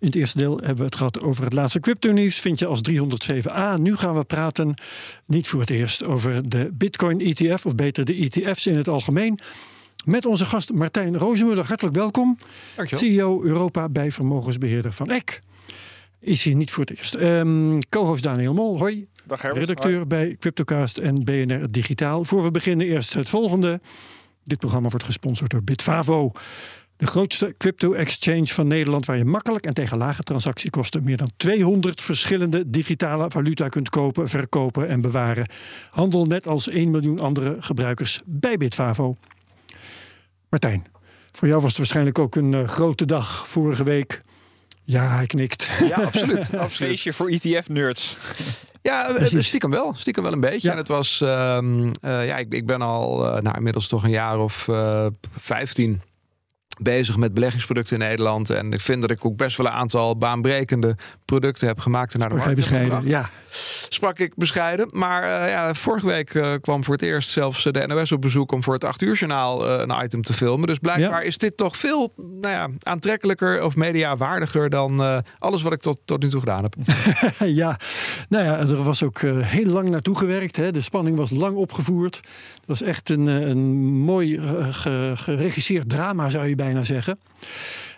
In het eerste deel hebben we het gehad over het laatste crypto-nieuws. Vind je als 307a. Nu gaan we praten, niet voor het eerst, over de Bitcoin ETF, of beter de ETF's in het algemeen. Met onze gast Martijn Rozemuller. Hartelijk welkom. Dankjewel. CEO Europa bij vermogensbeheerder van Eck. Is hier niet voor het eerst. Ehm Co-host Daniel Mol, hoi. Dag Herbert. Redacteur bij Cryptocast en BNR Digitaal. Voor we beginnen eerst het volgende. Dit programma wordt gesponsord door Bitfavo. De grootste crypto-exchange van Nederland... waar je makkelijk en tegen lage transactiekosten... meer dan 200 verschillende digitale valuta kunt kopen, verkopen en bewaren. Handel net als 1 miljoen andere gebruikers bij Bitfavo. Martijn, voor jou was het waarschijnlijk ook een eh, grote dag vorige week. Ja, hij knikt. Ja, absoluut. absoluut. Feestje voor ETF-nerds. Ja, eh, Precies. stiekem wel. Stiekem wel een beetje. Ja. En het was, ehm, eh, ja, ik, ik ben al eh, nou, inmiddels toch een jaar of eh 15 bezig met beleggingsproducten in Nederland. En ik vind dat ik ook best wel een aantal baanbrekende producten heb gemaakt en naar de markt bescheiden. Ja, Sprak ik bescheiden. Maar eh, ja, vorige week eh, kwam voor het eerst zelfs de NOS op bezoek om voor het 8 uur journaal eh, een item te filmen. Dus blijkbaar Ja. is dit toch veel nou ja, aantrekkelijker of mediawaardiger dan eh, alles wat ik tot, tot nu toe gedaan heb. ja, nou ja, er was ook eh, heel lang naartoe gewerkt. Hè. De spanning was lang opgevoerd. Het was echt een, eh, een mooi eh, ge- geregisseerd drama, zou je zeggen.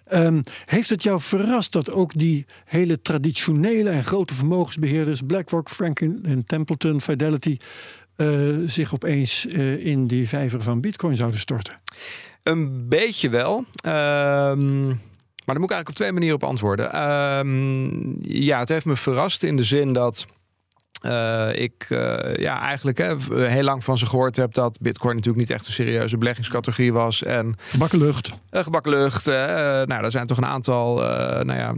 Ehm, heeft het jou verrast dat ook die hele traditionele en grote vermogensbeheerders, BlackRock, Franklin Templeton, Fidelity, eh, zich opeens eh, in die vijver van Bitcoin zouden storten? Een beetje wel. Ehm, maar daar moet ik eigenlijk op twee manieren op antwoorden. Ehm, ja, het heeft me verrast in de zin dat. Eh, ik uh, ja, eigenlijk hè, heel lang van ze gehoord heb dat Bitcoin natuurlijk niet echt een serieuze beleggingscategorie was. En Gebakken lucht. uh, gebakken lucht. Nou, er zijn toch een aantal nou ja,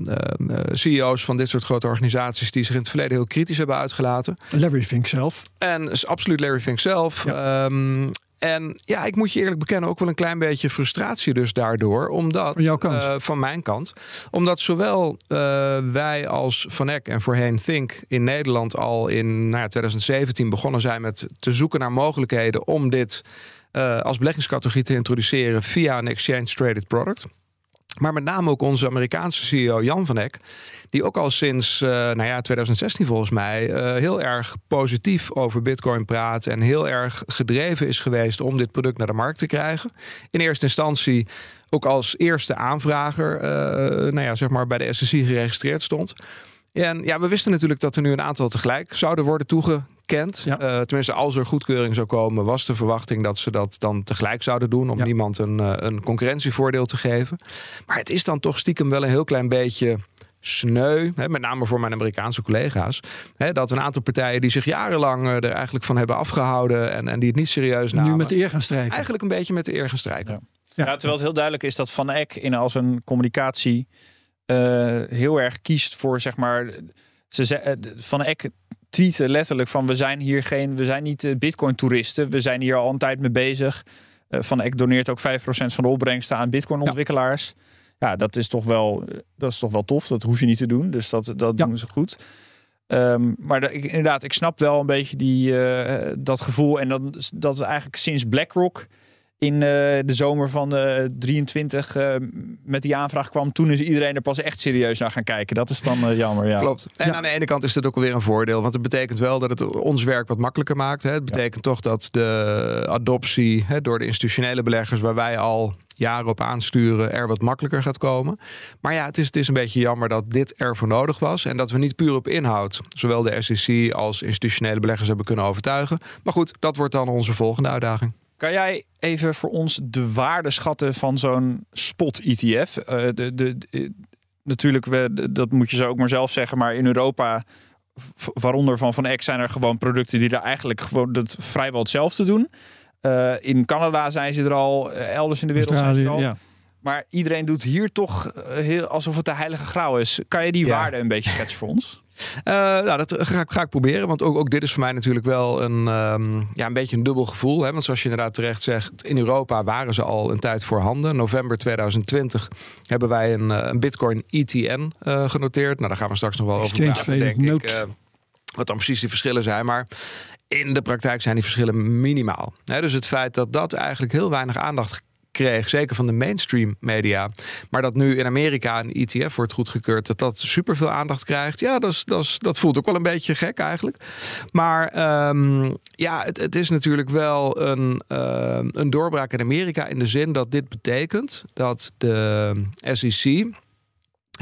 CEO's van dit soort grote organisaties die zich in het verleden heel kritisch hebben uitgelaten. Larry Fink zelf. En is absoluut Larry Fink zelf. Ja. Um, en ja, ik moet je eerlijk bekennen, ook wel een klein beetje frustratie dus daardoor. Omdat, van jouw kant? Uh, van mijn kant. Omdat zowel uh, wij als Van Eck en voorheen Think in Nederland al in nou ja, 2017 begonnen zijn met te zoeken naar mogelijkheden om dit uh, als beleggingscategorie te introduceren via een exchange traded product. Maar met name ook onze Amerikaanse CEO Jan van Eck. Die ook al sinds uh, nou ja, 2016 volgens mij uh, heel erg positief over Bitcoin praat. En heel erg gedreven is geweest om dit product naar de markt te krijgen. In eerste instantie ook als eerste aanvrager uh, nou ja, zeg maar bij de SEC geregistreerd stond. En ja, we wisten natuurlijk dat er nu een aantal tegelijk zouden worden Ja. Uh, tenminste, als er goedkeuring zou komen, was de verwachting dat ze dat dan tegelijk zouden doen. Om ja. niemand een, uh, een concurrentievoordeel te geven. Maar het is dan toch stiekem wel een heel klein beetje sneu, hè, met name voor mijn Amerikaanse collega's, hè, dat een aantal partijen die zich jarenlang uh, er eigenlijk van hebben afgehouden en, en die het niet serieus namen. Nu met de eer gaan strijken. Eigenlijk een beetje met de eer gaan strijken. Ja. Ja. ja. terwijl het heel duidelijk is dat Van Eck in als een communicatie uh, heel erg kiest voor zeg maar. Ze, van Eck tweeten letterlijk van we zijn hier geen, we zijn niet uh, bitcoin toeristen. We zijn hier al een tijd mee bezig. Uh, van Eck doneert ook 5% van de opbrengsten aan bitcoin ontwikkelaars. Ja. ja, dat is toch wel, dat is toch wel tof. Dat hoef je niet te doen. Dus dat, dat ja. doen ze goed. Um, maar de, ik, inderdaad, ik snap wel een beetje die, uh, dat gevoel. En dat, dat is eigenlijk sinds BlackRock in uh, de zomer van uh, 23 uh, met die aanvraag kwam. Toen is iedereen er pas echt serieus naar gaan kijken. Dat is dan uh, jammer. Ja. Klopt. En ja. aan de ene kant is dat ook alweer een voordeel. Want het betekent wel dat het ons werk wat makkelijker maakt. Hè. Het betekent ja. toch dat de adoptie hè, door de institutionele beleggers... waar wij al jaren op aansturen, er wat makkelijker gaat komen. Maar ja, het is, het is een beetje jammer dat dit ervoor nodig was. En dat we niet puur op inhoud, zowel de SEC als institutionele beleggers hebben kunnen overtuigen. Maar goed, dat wordt dan onze volgende uitdaging. Kan jij even voor ons de waarde schatten van zo'n spot-ETF? Uh, de, de, de, natuurlijk, we, dat moet je zo ook maar zelf zeggen, maar in Europa, waaronder van Van Eck, zijn er gewoon producten die daar eigenlijk gewoon dat vrijwel hetzelfde doen. Uh, in Canada zijn ze er al, uh, elders in de wereld Australië, zijn ze er al. Ja. Maar iedereen doet hier toch heel, alsof het de heilige graal is. Kan je die Ja. waarde een beetje schetsen voor ons? Uh, nou, dat ga, ik, ga ik proberen. Want ook, ook dit is voor mij natuurlijk wel een, um, ja, een beetje een dubbel gevoel. Hè? Want zoals je inderdaad terecht zegt, in Europa waren ze al een tijd voorhanden. November 2020 hebben wij een, een Bitcoin ETN uh, genoteerd. Nou, daar gaan we straks nog wel over praten, denk ik. Uh, wat dan precies die verschillen zijn. Maar in de praktijk zijn die verschillen minimaal. dus het feit dat dat eigenlijk heel weinig aandacht kreeg, zeker van de mainstream media. Maar dat nu in Amerika een ETF wordt goedgekeurd, dat dat superveel aandacht krijgt. Ja, dat, is, dat, is, dat voelt ook wel een beetje gek eigenlijk. Maar um, ja, het, het, is natuurlijk wel een, uh, een doorbraak in Amerika in de zin dat dit betekent dat de SEC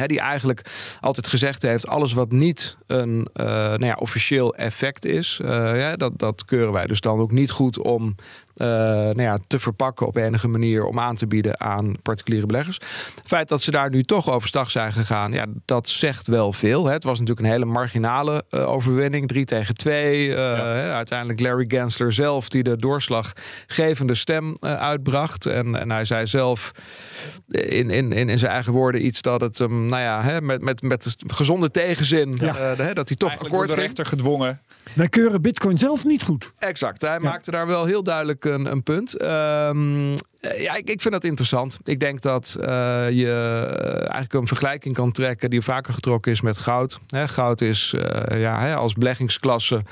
die eigenlijk altijd gezegd heeft: alles wat niet een uh, nou ja, officieel effect is, uh, ja, dat, dat keuren wij dus dan ook niet goed om nou ja, te verpakken op enige manier om aan te bieden aan particuliere beleggers. Het feit dat ze daar nu toch overstag zijn gegaan, ja, dat zegt wel veel. Hè. Het was natuurlijk een hele marginale uh, overwinning, 3 tegen 2. Uh, ja. Uiteindelijk Larry Gensler zelf die de doorslaggevende stem uitbracht. En, en hij zei zelf in, in, in, in zijn eigen woorden iets dat het um, nou ja, hè, met, met, met gezonde tegenzin, ja. dat hij toch akkoord de rechter gedwongen. Wij keuren Bitcoin zelf niet goed. Exact. Hij maakte daar wel heel duidelijk een, een punt. Um, ja, ik, ik vind dat interessant. Ik denk dat uh, je eigenlijk een vergelijking kan trekken die vaker getrokken is met goud. He, goud is ja, als beleggingsklasse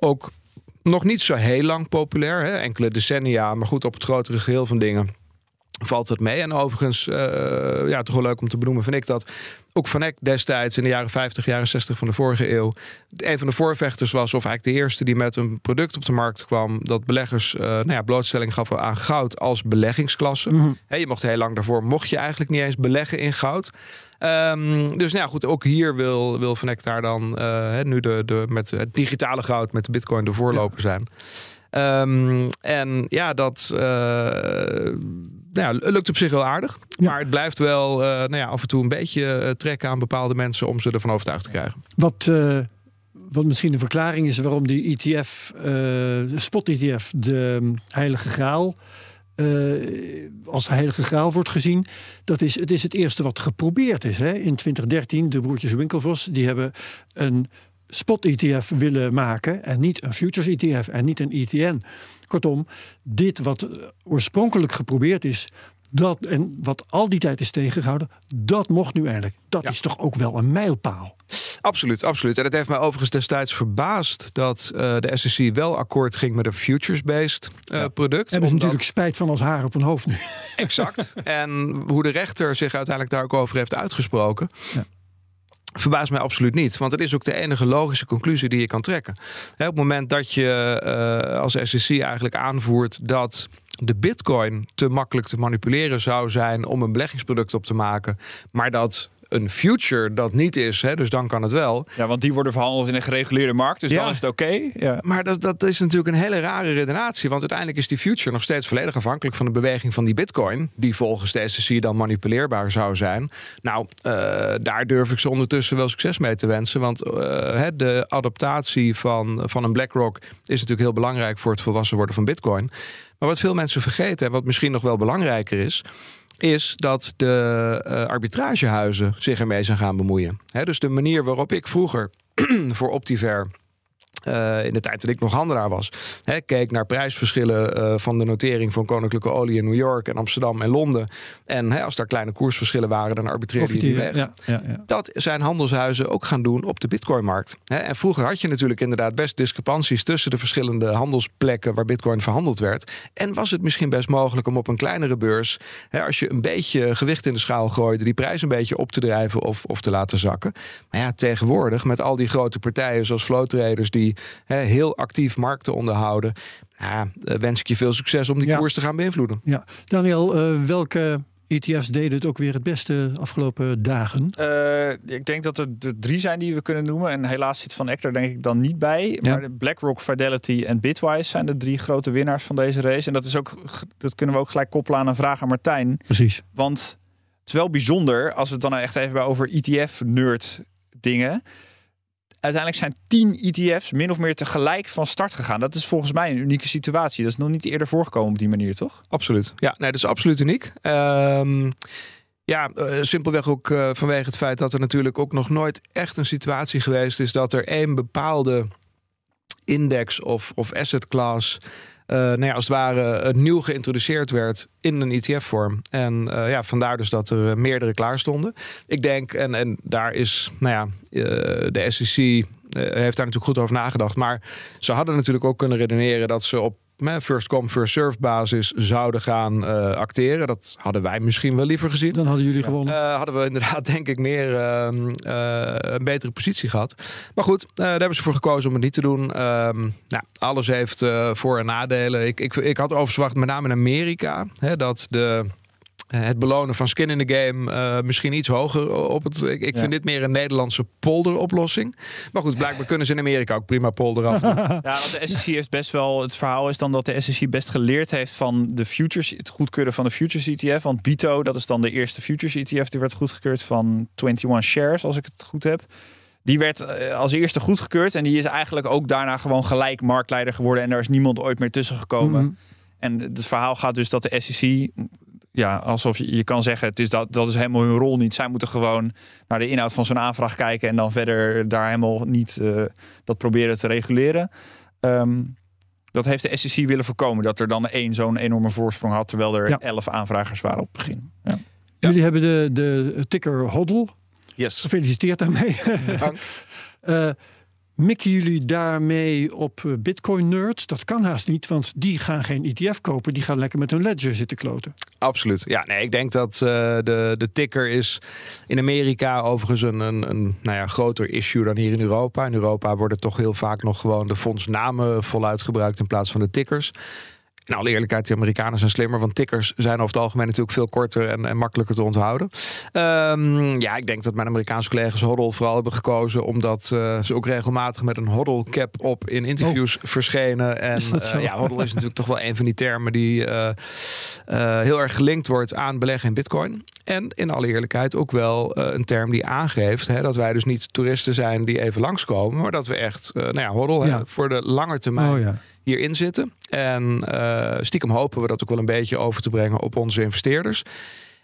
ook nog niet zo heel lang populair. Enkele decennia, maar goed, op het grotere geheel van dingen valt het mee. En overigens, uh, ja, toch wel leuk om te benoemen, vind ik dat ook Van Eck destijds in de jaren 50, jaren 60 van de vorige eeuw een van de voorvechters was, of eigenlijk de eerste die met een product op de markt kwam dat beleggers uh, nou ja, blootstelling gaf aan goud als beleggingsklasse. Mm je mocht heel lang daarvoor, mocht je eigenlijk niet eens beleggen in goud. Um, dus nou ja, goed, ook hier wil, wil Van Eck daar dan uh, nu de, de, met het digitale goud, met de bitcoin de voorloper zijn. Um, en ja, dat uh, nou ja, lukt op zich wel aardig. Ja. Maar het blijft wel uh, nou ja, af en toe een beetje uh, trekken aan bepaalde mensen om ze ervan overtuigd te krijgen. Wat, wat misschien een verklaring is waarom die ETF, de spot-ETF, de heilige graal. als heilige graal wordt gezien. Dat is, het is het eerste wat geprobeerd is. Hè? In 2013, de broertjes Winkelvos, die hebben een spot-ETF willen maken en niet een futures-ETF en niet een ETN. Kortom, dit wat oorspronkelijk geprobeerd is, dat, en wat al die tijd is tegengehouden, dat mocht nu eigenlijk. Dat ja. is toch ook wel een mijlpaal. Absoluut, absoluut. En het heeft mij overigens destijds verbaasd dat uh, de SEC wel akkoord ging met een futures-based uh, ja. product. Hebben ze natuurlijk spijt van als haar op hun hoofd nu. Exact. en hoe de rechter zich uiteindelijk daar ook over heeft uitgesproken. Ja verbaast mij absoluut niet. Want het is ook de enige logische conclusie die je kan trekken. op het moment dat je uh, als SEC eigenlijk aanvoert dat de bitcoin te makkelijk te manipuleren zou zijn om een beleggingsproduct op te maken, maar dat een future dat niet is, hè, dus dan kan het wel. Ja, want die worden verhandeld in een gereguleerde markt, dus ja. dan is het oké. Okay. Ja. Maar dat, dat is natuurlijk een hele rare redenatie, want uiteindelijk is die future nog steeds volledig afhankelijk van de beweging van die bitcoin, die volgens de SEC dan manipuleerbaar zou zijn. Nou, uh, daar durf ik ze ondertussen wel succes mee te wensen, want uh, de adaptatie van, van een BlackRock is natuurlijk heel belangrijk voor het volwassen worden van bitcoin. Maar wat veel mensen vergeten en wat misschien nog wel belangrijker is, is dat de uh, arbitragehuizen zich ermee zijn gaan bemoeien. Dus de manier waarop ik vroeger voor Optiver uh, in de tijd dat ik nog handelaar was, hè, keek naar prijsverschillen uh, van de notering van Koninklijke Olie in New York en Amsterdam en Londen. En hè, als daar kleine koersverschillen waren, dan arbitreerde je die weg. Ja, ja, ja. Dat zijn handelshuizen ook gaan doen op de Bitcoinmarkt. Hè, en vroeger had je natuurlijk inderdaad best discrepanties tussen de verschillende handelsplekken waar Bitcoin verhandeld werd. En was het misschien best mogelijk om op een kleinere beurs, hè, als je een beetje gewicht in de schaal gooide, die prijs een beetje op te drijven of, of te laten zakken. Maar ja, tegenwoordig met al die grote partijen zoals flow traders die heel actief markten onderhouden. Ja, wens ik je veel succes om die ja. koers te gaan beïnvloeden. Ja. Daniel, uh, welke ETF's deden het ook weer het beste de afgelopen dagen? Uh, ik denk dat er de drie zijn die we kunnen noemen. En helaas zit Van Eck denk ik dan niet bij. Ja. Maar BlackRock, Fidelity en Bitwise zijn de drie grote winnaars van deze race. En dat, is ook, dat kunnen we ook gelijk koppelen aan een vraag aan Martijn. Precies. Want het is wel bijzonder als we het dan echt even bij over ETF-nerd dingen uiteindelijk zijn 10 ETF's min of meer tegelijk van start gegaan. Dat is volgens mij een unieke situatie. Dat is nog niet eerder voorgekomen op die manier, toch? Absoluut. Ja, nee, dat is absoluut uniek. Um, Ja, uh, simpelweg ook uh, vanwege het feit dat er natuurlijk ook nog nooit echt een situatie geweest is dat er één bepaalde index of, of asset class. Uh, nou ja, als het ware nieuw geïntroduceerd werd in een ETF-vorm. En ja, vandaar dus dat er meerdere klaar stonden. Ik denk, en, en daar is nou ja, de SEC heeft daar natuurlijk goed over nagedacht. Maar ze hadden natuurlijk ook kunnen redeneren dat ze op first come, first serve basis zouden gaan uh, acteren. Dat hadden wij misschien wel liever gezien. Dan hadden jullie gewonnen. Uh, hadden we inderdaad denk ik meer uh, een betere positie gehad. Maar goed, daar hebben ze voor gekozen om het niet te doen. Ehm, nou, alles heeft voor- en nadelen. Ik, ik, ik had overzwacht, met name in Amerika, hè, dat de eh, het belonen van skin in the game uh, misschien iets hoger op het. Ik, ik vind dit meer een Nederlandse polderoplossing. Maar goed, blijkbaar kunnen ze in Amerika ook prima polder af. ja, want de SEC heeft best wel. Het verhaal is dan dat de SEC best geleerd heeft van de futures, het goedkeuren van de futures ETF. Want Bito, dat is dan de eerste futures ETF, die werd goedgekeurd van 21 shares, als ik het goed heb. Die werd eh, als eerste goedgekeurd en die is eigenlijk ook daarna gewoon gelijk marktleider geworden. En daar is niemand ooit meer tussen gekomen. Mhm. En het verhaal gaat dus dat de SEC ja, alsof je, je kan zeggen, het is dat, dat is helemaal hun rol niet. Zij moeten gewoon naar de inhoud van zo'n aanvraag kijken en dan verder daar helemaal niet uh, dat proberen te reguleren. Um, dat heeft de SEC willen voorkomen, dat er dan één zo'n enorme voorsprong had, terwijl er ja. elf aanvragers waren op het begin. Ja. Jullie hebben de, de ticker HODL. Yes. Gefeliciteerd daarmee. Dank. uh, Mikken jullie daarmee op eh, Bitcoin nerds? Dat kan haast niet, want die gaan geen ETF kopen. Die gaan lekker met hun ledger zitten kloten. Absoluut. Ja, nee, ik denk dat uh, de, de ticker is in Amerika overigens een, een, een nou ja, groter issue dan hier in Europa. In Europa worden toch heel vaak nog gewoon de fondsnamen voluit gebruikt in plaats van de tickers. In alle eerlijkheid, de Amerikanen zijn slimmer, want tickers zijn over het algemeen natuurlijk veel korter en, en makkelijker te onthouden. Um, ja, ik denk dat mijn Amerikaanse collega's HODL vooral hebben gekozen omdat uh, ze ook regelmatig met een HODL cap op in interviews oh. verschenen. En uh, ja, HODL is natuurlijk toch wel een van die termen die uh, heel erg gelinkt wordt aan beleggen in Bitcoin. En in alle eerlijkheid ook wel een term die aangeeft hè, dat wij dus niet toeristen zijn die even langskomen, maar dat we echt, nou ja. Hè, voor de lange termijn. Oh, ja hierin zitten. En uh, stiekem hopen we dat ook wel een beetje over te brengen op onze investeerders.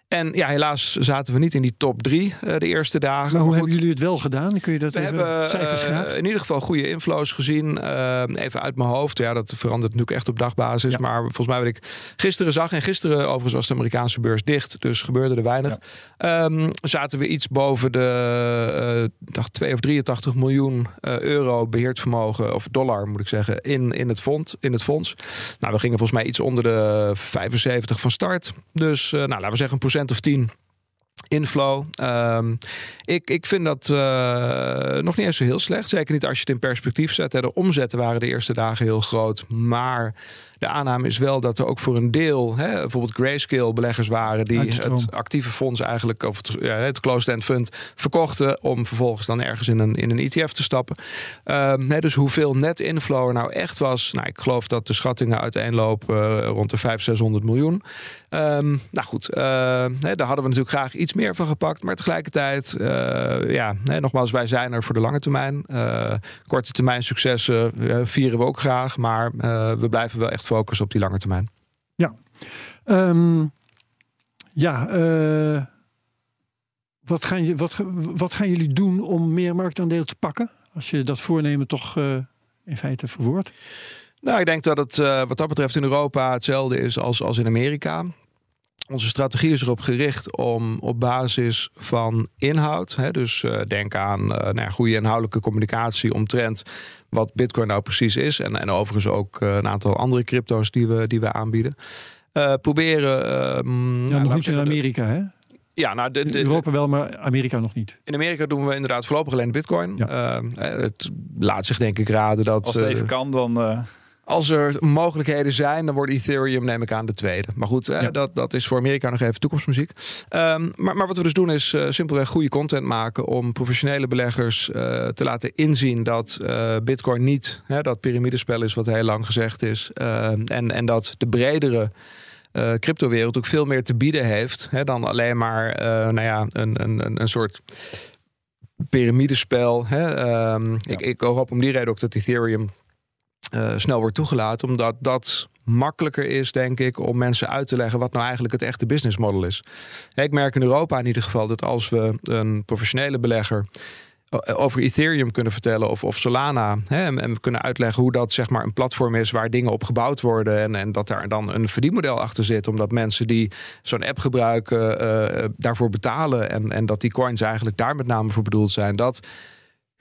En ja, helaas zaten we niet in die top drie uh, de eerste dagen. Maar hoe hebben jullie het wel gedaan? Kun je dat we even hebben, cijfers uh, in ieder geval goede inflows gezien. Uh, even uit mijn hoofd. Ja, dat verandert natuurlijk echt op dagbasis. Ja. Maar volgens mij wat ik gisteren zag. En gisteren overigens was de Amerikaanse beurs dicht. Dus gebeurde er weinig. Ja. Um, zaten we iets boven de dacht 2 of 83 miljoen euro beheerd vermogen. Of dollar moet ik zeggen. In, in, het, fonds, in het fonds. Nou, we gingen volgens mij iets onder de 75 van start. Dus nou, laten we zeggen een of 10 inflow. Um, ik, ik vind dat uh, nog niet eens zo heel slecht. Zeker niet als je het in perspectief zet. De omzetten waren de eerste dagen heel groot. Maar de aanname is wel dat er ook voor een deel, hè, bijvoorbeeld grayscale beleggers waren die het actieve fonds eigenlijk, of het, ja, het closed-end fund, verkochten om vervolgens dan ergens in een, in een ETF te stappen. Um, hè, dus hoeveel net inflow er nou echt was, nou, ik geloof dat de schattingen uiteenlopen uh, rond de 500, 600 miljoen. Um, nou goed, uh, hè, daar hadden we natuurlijk graag iets meer van gepakt, maar tegelijkertijd, uh, ja, hè, nogmaals, wij zijn er voor de lange termijn. korte termijn successen vieren we ook graag, maar we blijven wel echt focus op die lange termijn. Ja, um, ja. Uh, wat, gaan je, wat, wat gaan jullie doen om meer marktaandeel te pakken? Als je dat voornemen toch uh, in feite verwoordt? Nou, ik denk dat het uh, wat dat betreft in Europa hetzelfde is als, als in Amerika. Onze strategie is erop gericht om op basis van inhoud, hè, dus uh, denk aan uh, nou ja, goede inhoudelijke communicatie omtrent wat Bitcoin nou precies is. En, en overigens ook uh, een aantal andere crypto's die we, die we aanbieden. proberen. Um, ja, nog niet in Amerika, hè? Ja, nou, de, de, Europa wel, maar Amerika nog niet. In Amerika doen we inderdaad voorlopig alleen Bitcoin. Ja. het laat zich denk ik raden dat. Als het even kan, dan. Als er mogelijkheden zijn, dan wordt Ethereum, neem ik aan, de tweede. Maar goed, ja. dat, dat is voor Amerika nog even toekomstmuziek. Um, maar, maar wat we dus doen is uh, simpelweg goede content maken om professionele beleggers uh, te laten inzien dat uh, Bitcoin niet hè, dat piramidespel is wat heel lang gezegd is. Ehm, en, en dat de bredere uh, cryptowereld ook veel meer te bieden heeft hè, dan alleen maar uh, nou ja, een, een, een soort piramidespel. Hè. Um, ja. ik, ik hoop om die reden ook dat Ethereum snel wordt toegelaten. Omdat dat makkelijker is, denk ik, om mensen uit te leggen wat nou eigenlijk het echte business model is. Ik merk in Europa in ieder geval dat als we een professionele belegger over Ethereum kunnen vertellen of, of Solana. Hè, en, we kunnen uitleggen hoe dat zeg maar een platform is waar dingen op gebouwd worden. En, en dat daar dan een verdienmodel achter zit. Omdat mensen die zo'n app gebruiken uh, daarvoor betalen. En, en dat die coins eigenlijk daar met name voor bedoeld zijn. Dat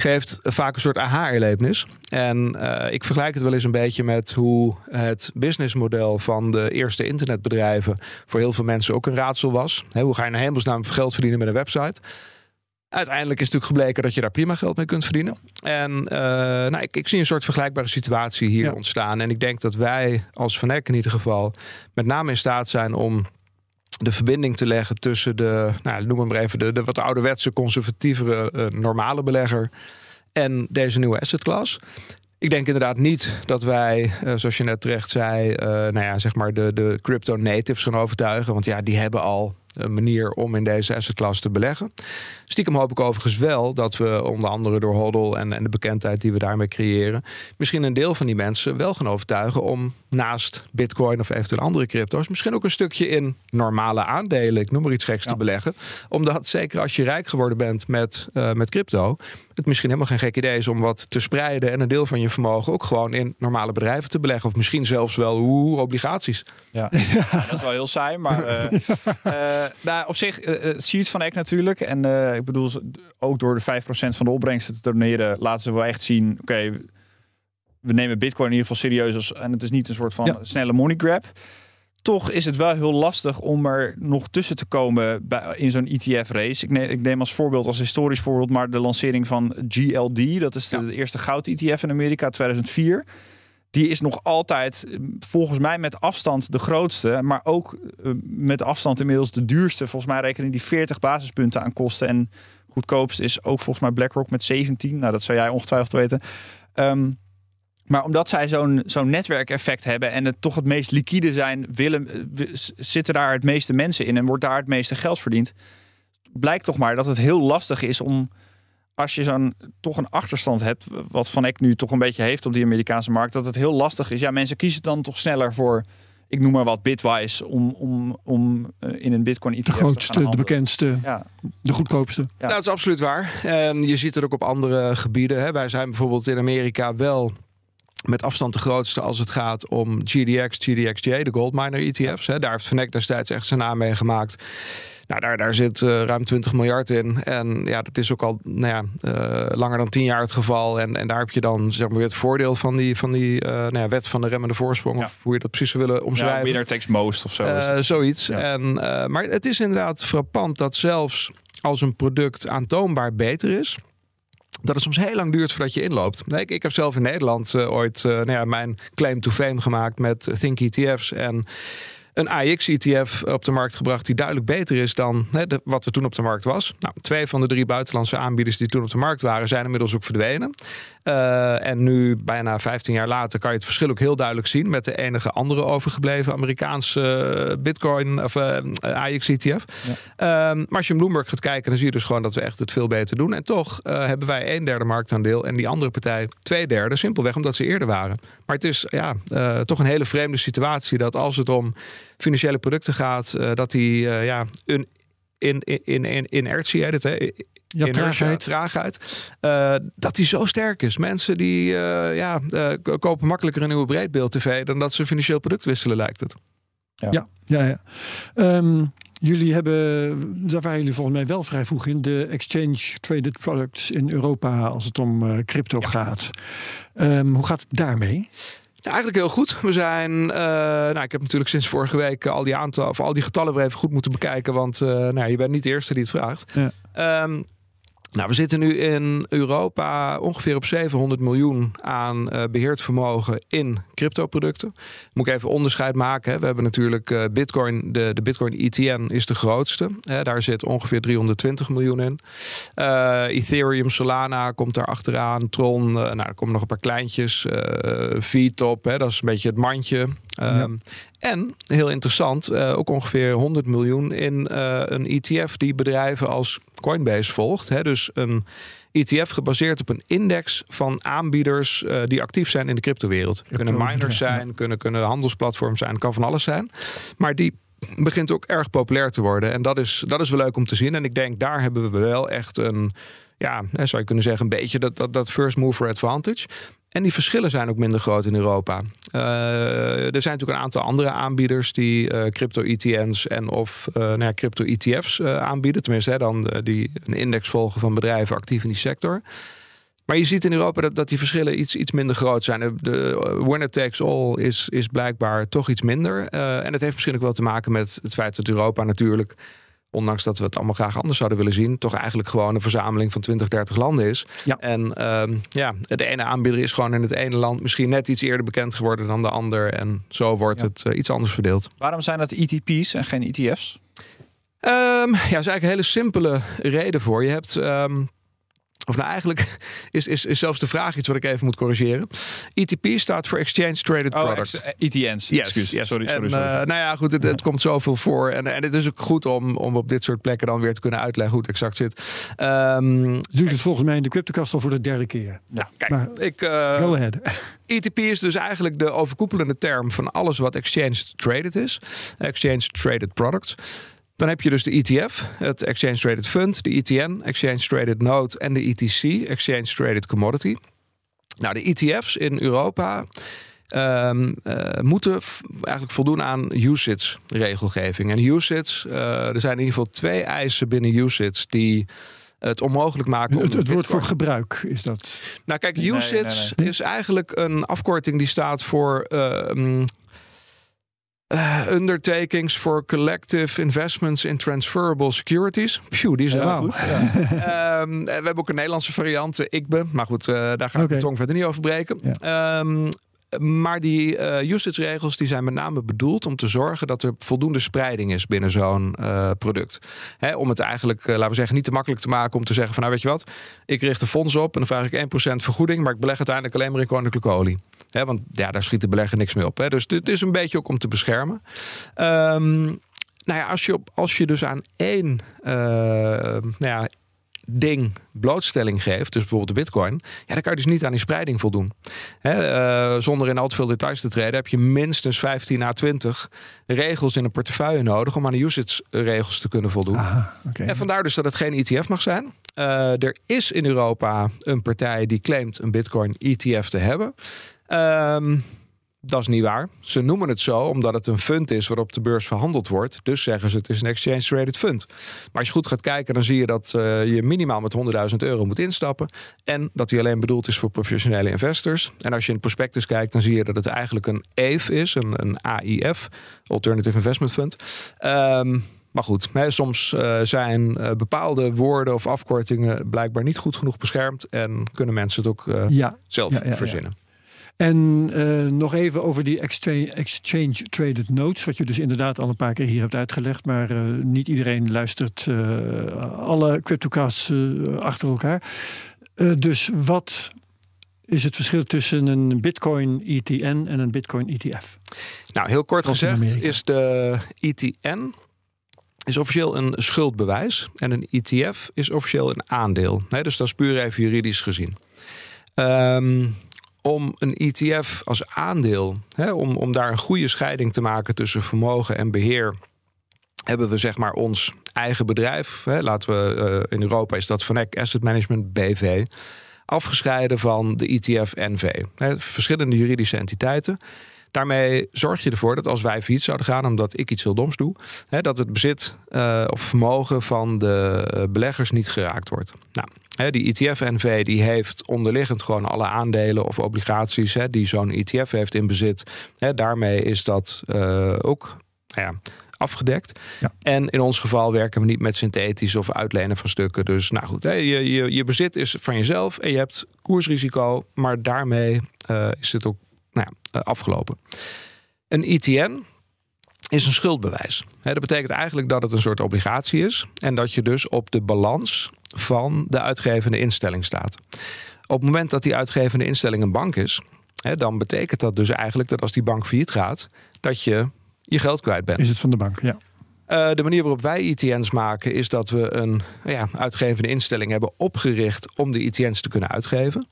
geeft vaak een soort aha-erlevenis. En uh, ik vergelijk het wel eens een beetje met hoe het businessmodel van de eerste internetbedrijven voor heel veel mensen ook een raadsel was. hoe ga je naar hemelsnaam geld verdienen met een website? Uiteindelijk is natuurlijk gebleken dat je daar prima geld mee kunt verdienen. En uh, nou, ik, ik, zie een soort vergelijkbare situatie hier ontstaan. En ik denk dat wij als Van Eck in ieder geval met name in staat zijn om de verbinding te leggen tussen de, nou, noem maar even, de, de wat ouderwetse, conservatievere, uh, normale belegger en deze nieuwe asset class. Ik denk inderdaad niet dat wij, uh, zoals je net terecht zei, uh, nou ja, zeg maar de, de crypto natives gaan overtuigen. Want ja, die hebben al manier om in deze asset class te beleggen. Stiekem hoop ik overigens wel dat we onder andere door HODL en, en de bekendheid die we daarmee creëren, misschien een deel van die mensen wel gaan overtuigen om naast Bitcoin of eventueel andere crypto's, misschien ook een stukje in normale aandelen, ik noem maar iets geks, te beleggen. Omdat zeker als je rijk geworden bent met, uh, met crypto, het misschien helemaal geen gek idee is om wat te spreiden en een deel van je vermogen ook gewoon in normale bedrijven te beleggen. Of misschien zelfs wel hoe obligaties. Ja. ja. dat is wel heel saai, maar uh, uh, nou, op zich uh, zie je het van Eck natuurlijk. En ik bedoel, ook door de 5% van de opbrengsten te doneren, laten ze wel echt zien, oké, we nemen Bitcoin in ieder geval serieus als, en het is niet een soort van snelle money grab toch is het wel heel lastig om er nog tussen te komen bij, in zo'n ETF-race. Ik neem, ik neem als voorbeeld, als historisch voorbeeld, maar de lancering van GLD. Dat is de, eerste goud-ETF in Amerika 2004. Die is nog altijd, volgens mij, met afstand de grootste. Maar ook uh, met afstand inmiddels de duurste. Volgens mij rekenen die 40 basispunten aan kosten. En goedkoopst is ook volgens mij BlackRock met 17. Nou, dat zou jij ongetwijfeld weten. Um, maar omdat zij zo'n zo'n netwerkeffect hebben en het toch het meest liquide zijn, willen, eh, zitten daar het meeste mensen in en wordt daar het meeste geld verdiend. Blijkt toch maar dat het heel lastig is om, als je zo'n toch een achterstand hebt, wat Van Eck nu toch een beetje heeft op die Amerikaanse markt, dat het heel lastig is. Ja, mensen kiezen dan toch sneller voor, ik noem maar wat, Bitwise, om, om, om eh, in een Bitcoin ETF De grootste, de bekendste, ja. de goedkoopste. Ja. Nou, dat is absoluut waar. En je ziet het ook op andere gebieden. Hè. Wij zijn bijvoorbeeld in Amerika wel met afstand de grootste als het gaat om GDX, GDXJ, de goldminer ETF's. Hè. Daar heeft Vanek destijds echt zijn naam mee gemaakt. Nou, daar, daar zit uh, ruim 20 miljard in. En ja, dat is ook al nou ja, uh, langer dan 10 jaar het geval. En, en daar heb je dan zeg maar, weer het voordeel van die, van die uh, nou ja, wet van de remmende voorsprong. Ja. Of hoe je dat precies zou willen omschrijven. Ja, winner takes most of zo. zoiets. En, maar het is inderdaad frappant dat zelfs als een product aantoonbaar beter is dat het soms heel lang duurt voordat je inloopt. Nee, ik, heb zelf in Nederland uh, ooit uh, nou ja, mijn claim to fame gemaakt met Think ETF's. En een AX-ETF op de markt gebracht die duidelijk beter is dan hè, wat er toen op de markt was. Nou, twee van de drie buitenlandse aanbieders die toen op de markt waren, zijn inmiddels ook verdwenen. Uh, en nu, bijna 15 jaar later, kan je het verschil ook heel duidelijk zien met de enige andere overgebleven Amerikaanse Bitcoin of uh, AX-ETF. Ja. Uh, maar als je in Bloomberg gaat kijken, dan zie je dus gewoon dat we echt het veel beter doen. En toch uh, hebben wij een derde marktaandeel en die andere partij twee derde, simpelweg omdat ze eerder waren. Maar het is ja, toch een hele vreemde situatie dat als het om financiële producten gaat, dat die ja, een in, in, in, inertie heet het, hè? Ja, traagheid. traagheid uh, dat die zo sterk is. Mensen die ja, kopen makkelijker een nieuwe breedbeeld tv dan dat ze financieel product wisselen, lijkt het. Ja, ja, ja. ja. Um, jullie hebben, daar waren jullie volgens mij wel vrij vroeg in, de exchange traded products in Europa als het om crypto ja. gaat. Um, hoe gaat het daarmee? Ja, eigenlijk heel goed. We zijn, uh, nou, ik heb natuurlijk sinds vorige week al die aantal of al die getallen weer even goed moeten bekijken, want uh, nou, je bent niet de eerste die het vraagt. Ja. Um, nou, we zitten nu in Europa ongeveer op 700 miljoen aan uh, beheerd vermogen in cryptoproducten. Moet ik even onderscheid maken. Hè. We hebben natuurlijk uh, Bitcoin, de, de Bitcoin ETN is de grootste. Hè. Daar zit ongeveer 320 miljoen in. Uh, Ethereum, Solana komt daar achteraan. Tron, nou, er komen nog een paar kleintjes. VTOP, hè, dat is een beetje het mandje. Ehm, En, heel interessant, uh, ook ongeveer 100 miljoen in uh, een ETF die bedrijven als Coinbase volgt. Hè? Dus een ETF gebaseerd op een index van aanbieders uh, die actief zijn in de cryptowereld. Crypto, kunnen miners zijn, kunnen, kunnen handelsplatforms zijn, kan van alles zijn. Maar die begint ook erg populair te worden. En dat is, dat is wel leuk om te zien. En ik denk, daar hebben we wel echt een, ja, zou je kunnen zeggen, een beetje dat, dat, dat first mover advantage. En die verschillen zijn ook minder groot in Europa. Uh, er zijn natuurlijk een aantal andere aanbieders die uh, crypto-ETN's en of uh, nou ja, crypto-ETF's aanbieden. Tenminste, hè, dan die een index volgen van bedrijven actief in die sector. Maar je ziet in Europa dat, dat die verschillen iets, iets minder groot zijn. De, winner takes all is, is blijkbaar toch iets minder. en het heeft misschien ook wel te maken met het feit dat Europa natuurlijk ondanks dat we het allemaal graag anders zouden willen zien, toch eigenlijk gewoon een verzameling van 20, 30 landen is. Ja. En uh, ja, de ene aanbieder is gewoon in het ene land misschien net iets eerder bekend geworden dan de ander. En zo wordt Ja. het uh, iets anders verdeeld. Waarom zijn dat ETP's en geen ETF's? Um, ja, dat is eigenlijk een hele simpele reden voor. Je hebt. Um, of nou eigenlijk is, is, is zelfs de vraag iets wat ik even moet corrigeren. ETP staat voor Exchange Traded Oh, Products. ex- ETN's. Yes, Excuus. yes. Sorry, sorry, en, sorry. eh, nou ja, goed, het, het komt zoveel voor. En, en het is ook goed om, om op dit soort plekken dan weer te kunnen uitleggen hoe het exact zit. Um, Duurt het volgens mij in de CryptoCast al voor de derde keer. nou, kijk, Maar- ik, uh, Go ahead. ETP is dus eigenlijk de overkoepelende term van alles wat exchange traded is. Exchange traded products. Dan heb je dus de ETF, het Exchange Traded Fund, de ETN, Exchange Traded Note en de ETC, Exchange Traded Commodity. Nou, de ETF's in Europa um, uh, moeten eigenlijk voldoen aan UCITS-regelgeving. En UCITS, uh, er zijn in ieder geval twee eisen binnen UCITS die het onmogelijk maken. Het, het woord voor gebruik is dat. Nou, kijk, Nee, UCITS nee, nee. is eigenlijk een afkorting die staat voor. Uh, uh, undertakings for collective investments in transferable securities. Phew, die is Ja. Um, we hebben ook een Nederlandse variant, uh, ICBE. Maar goed, uh, daar ga ik Oké. mijn tong verder niet over breken. Um, maar die uh, usage-regels die zijn met name bedoeld om te zorgen dat er voldoende spreiding is binnen zo'n uh, product. Hè, om het eigenlijk, uh, laten we zeggen, niet te makkelijk te maken om te zeggen van nou weet je wat, ik richt een fonds op en dan vraag ik 1% vergoeding, maar ik beleg uiteindelijk alleen maar in koninklijke olie. Hè, want ja, daar schiet de belegger niks mee op. Hè. Dus dit is een beetje ook om te beschermen. Um, nou ja, als je, op, als je dus aan één nou ja, ding blootstelling geeft, dus bijvoorbeeld de bitcoin, ja, dan kan je dus niet aan die spreiding voldoen. Hè, uh, zonder in al te veel details te treden, heb je minstens 15 à 20 regels in een portefeuille nodig om aan de usage-regels te kunnen voldoen. Aha, okay. En vandaar dus dat het geen ETF mag zijn. Uh, er is in Europa een partij die claimt een bitcoin ETF te hebben. Um, dat is niet waar. Ze noemen het zo omdat het een fund is waarop de beurs verhandeld wordt. Dus zeggen ze het is een exchange traded fund. Maar als je goed gaat kijken, dan zie je dat uh, je minimaal met 100.000 euro moet instappen. En dat die alleen bedoeld is voor professionele investors. En als je in het prospectus kijkt, dan zie je dat het eigenlijk een AIF is, een, een AIF, Alternative Investment Fund. Um, maar goed, hè, soms uh, zijn uh, bepaalde woorden of afkortingen blijkbaar niet goed genoeg beschermd. En kunnen mensen het ook ja. zelf ja, ja, verzinnen. En uh, nog even over die exchange, traded notes, wat je dus inderdaad al een paar keer hier hebt uitgelegd, maar uh, niet iedereen luistert uh, alle cryptocasts achter elkaar. dus wat is het verschil tussen een Bitcoin ETN en een Bitcoin ETF? Nou, heel kort gezegd is de ETN is officieel een schuldbewijs en een ETF is officieel een aandeel. Nee, dus dat is puur even juridisch gezien. Um, om een ETF als aandeel, hè, om, om daar een goede scheiding te maken tussen vermogen en beheer, hebben we zeg maar ons eigen bedrijf. Hè, laten we uh, in Europa is dat Van Eck Asset Management BV. Afgescheiden van de ETF NV. Hè, verschillende juridische entiteiten. Daarmee zorg je ervoor dat als wij fiets zouden gaan, omdat ik iets heel doms doe, hè, dat het bezit uh, of vermogen van de beleggers niet geraakt wordt. Nou, hè, die ETF-NV die heeft onderliggend gewoon alle aandelen of obligaties hè, die zo'n ETF heeft in bezit. Hè, daarmee is dat uh, ook nou ja, afgedekt. Ja. En in ons geval werken we niet met synthetisch of uitlenen van stukken. Dus nou goed, hè, je, je, je bezit is van jezelf en je hebt koersrisico, maar daarmee uh, is het ook nou ja, afgelopen. Een ETN is een schuldbewijs. dat betekent eigenlijk dat het een soort obligatie is en dat je dus op de balans van de uitgevende instelling staat. Op het moment dat die uitgevende instelling een bank is, dan betekent dat dus eigenlijk dat als die bank failliet gaat, dat je je geld kwijt bent. Is het van de bank, ja. Uh, de manier waarop wij ETN's maken is dat we een ja, uitgevende instelling hebben opgericht om de ETN's te kunnen uitgeven.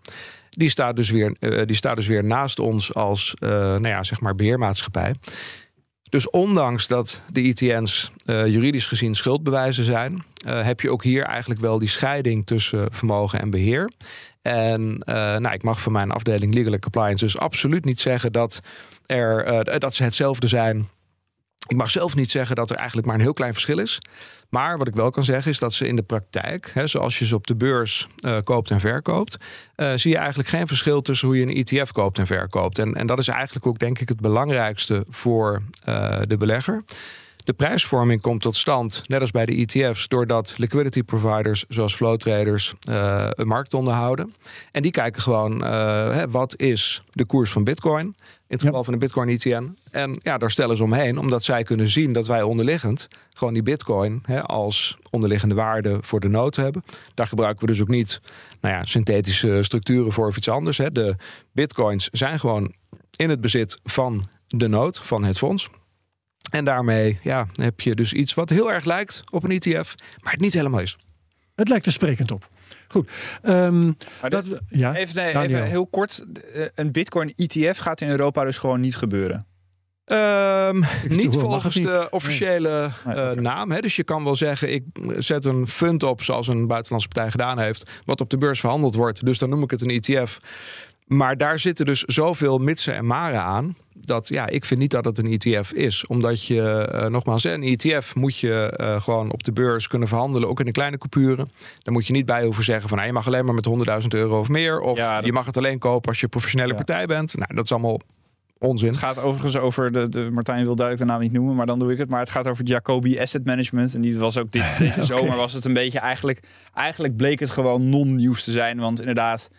Die staat dus weer, uh, die staat dus weer naast ons als uh, nou ja, zeg maar beheermaatschappij. Dus ondanks dat de ETN's juridisch gezien schuldbewijzen zijn, heb je ook hier eigenlijk wel die scheiding tussen vermogen en beheer. En nou, ik mag van mijn afdeling Legal Compliance dus absoluut niet zeggen dat, er, dat ze hetzelfde zijn ik mag zelf niet zeggen dat er eigenlijk maar een heel klein verschil is. Maar wat ik wel kan zeggen is dat ze in de praktijk, hè, zoals je ze op de beurs uh, koopt en verkoopt, uh, zie je eigenlijk geen verschil tussen hoe je een ETF koopt en verkoopt. En, en dat is eigenlijk ook denk ik het belangrijkste voor uh, de belegger. De prijsvorming komt tot stand, net als bij de ETF's, doordat liquidity providers zoals flow traders uh, een markt onderhouden. En die kijken gewoon, uh, hè, wat is de koers van Bitcoin? In het geval ja. van de Bitcoin ETN. En ja, daar stellen ze omheen, omdat zij kunnen zien dat wij onderliggend gewoon die Bitcoin hè, als onderliggende waarde voor de nood hebben. Daar gebruiken we dus ook niet nou ja, synthetische structuren voor of iets anders. Hè. De Bitcoins zijn gewoon in het bezit van de nood, van het fonds. En daarmee ja, heb je dus iets wat heel erg lijkt op een ETF, maar het niet helemaal is. Het lijkt er sprekend op. Goed. Um, dat, ja, even, nee, even heel kort. Een Bitcoin ETF gaat in Europa dus gewoon niet gebeuren. Um, niet volgens niet. de officiële nee. uh, naam. Hè. Dus je kan wel zeggen, ik zet een fund op zoals een buitenlandse partij gedaan heeft, wat op de beurs verhandeld wordt. Dus dan noem ik het een ETF. Maar daar zitten dus zoveel mitsen en maren aan. Dat ja, ik vind niet dat het een ETF is. Omdat je, uh, nogmaals, een ETF moet je uh, gewoon op de beurs kunnen verhandelen. Ook in de kleine coupuren. Daar moet je niet bij hoeven zeggen van nou, je mag alleen maar met 100.000 euro of meer. Of ja, je mag het alleen kopen als je professionele ja. partij bent. Nou, dat is allemaal onzin. Het gaat overigens over, de, de Martijn wil duidelijk de naam niet noemen, maar dan doe ik het. Maar het gaat over Jacobi Asset Management. En die was ook dit, deze okay. zomer was het een beetje eigenlijk, eigenlijk bleek het gewoon non-nieuws te zijn. Want inderdaad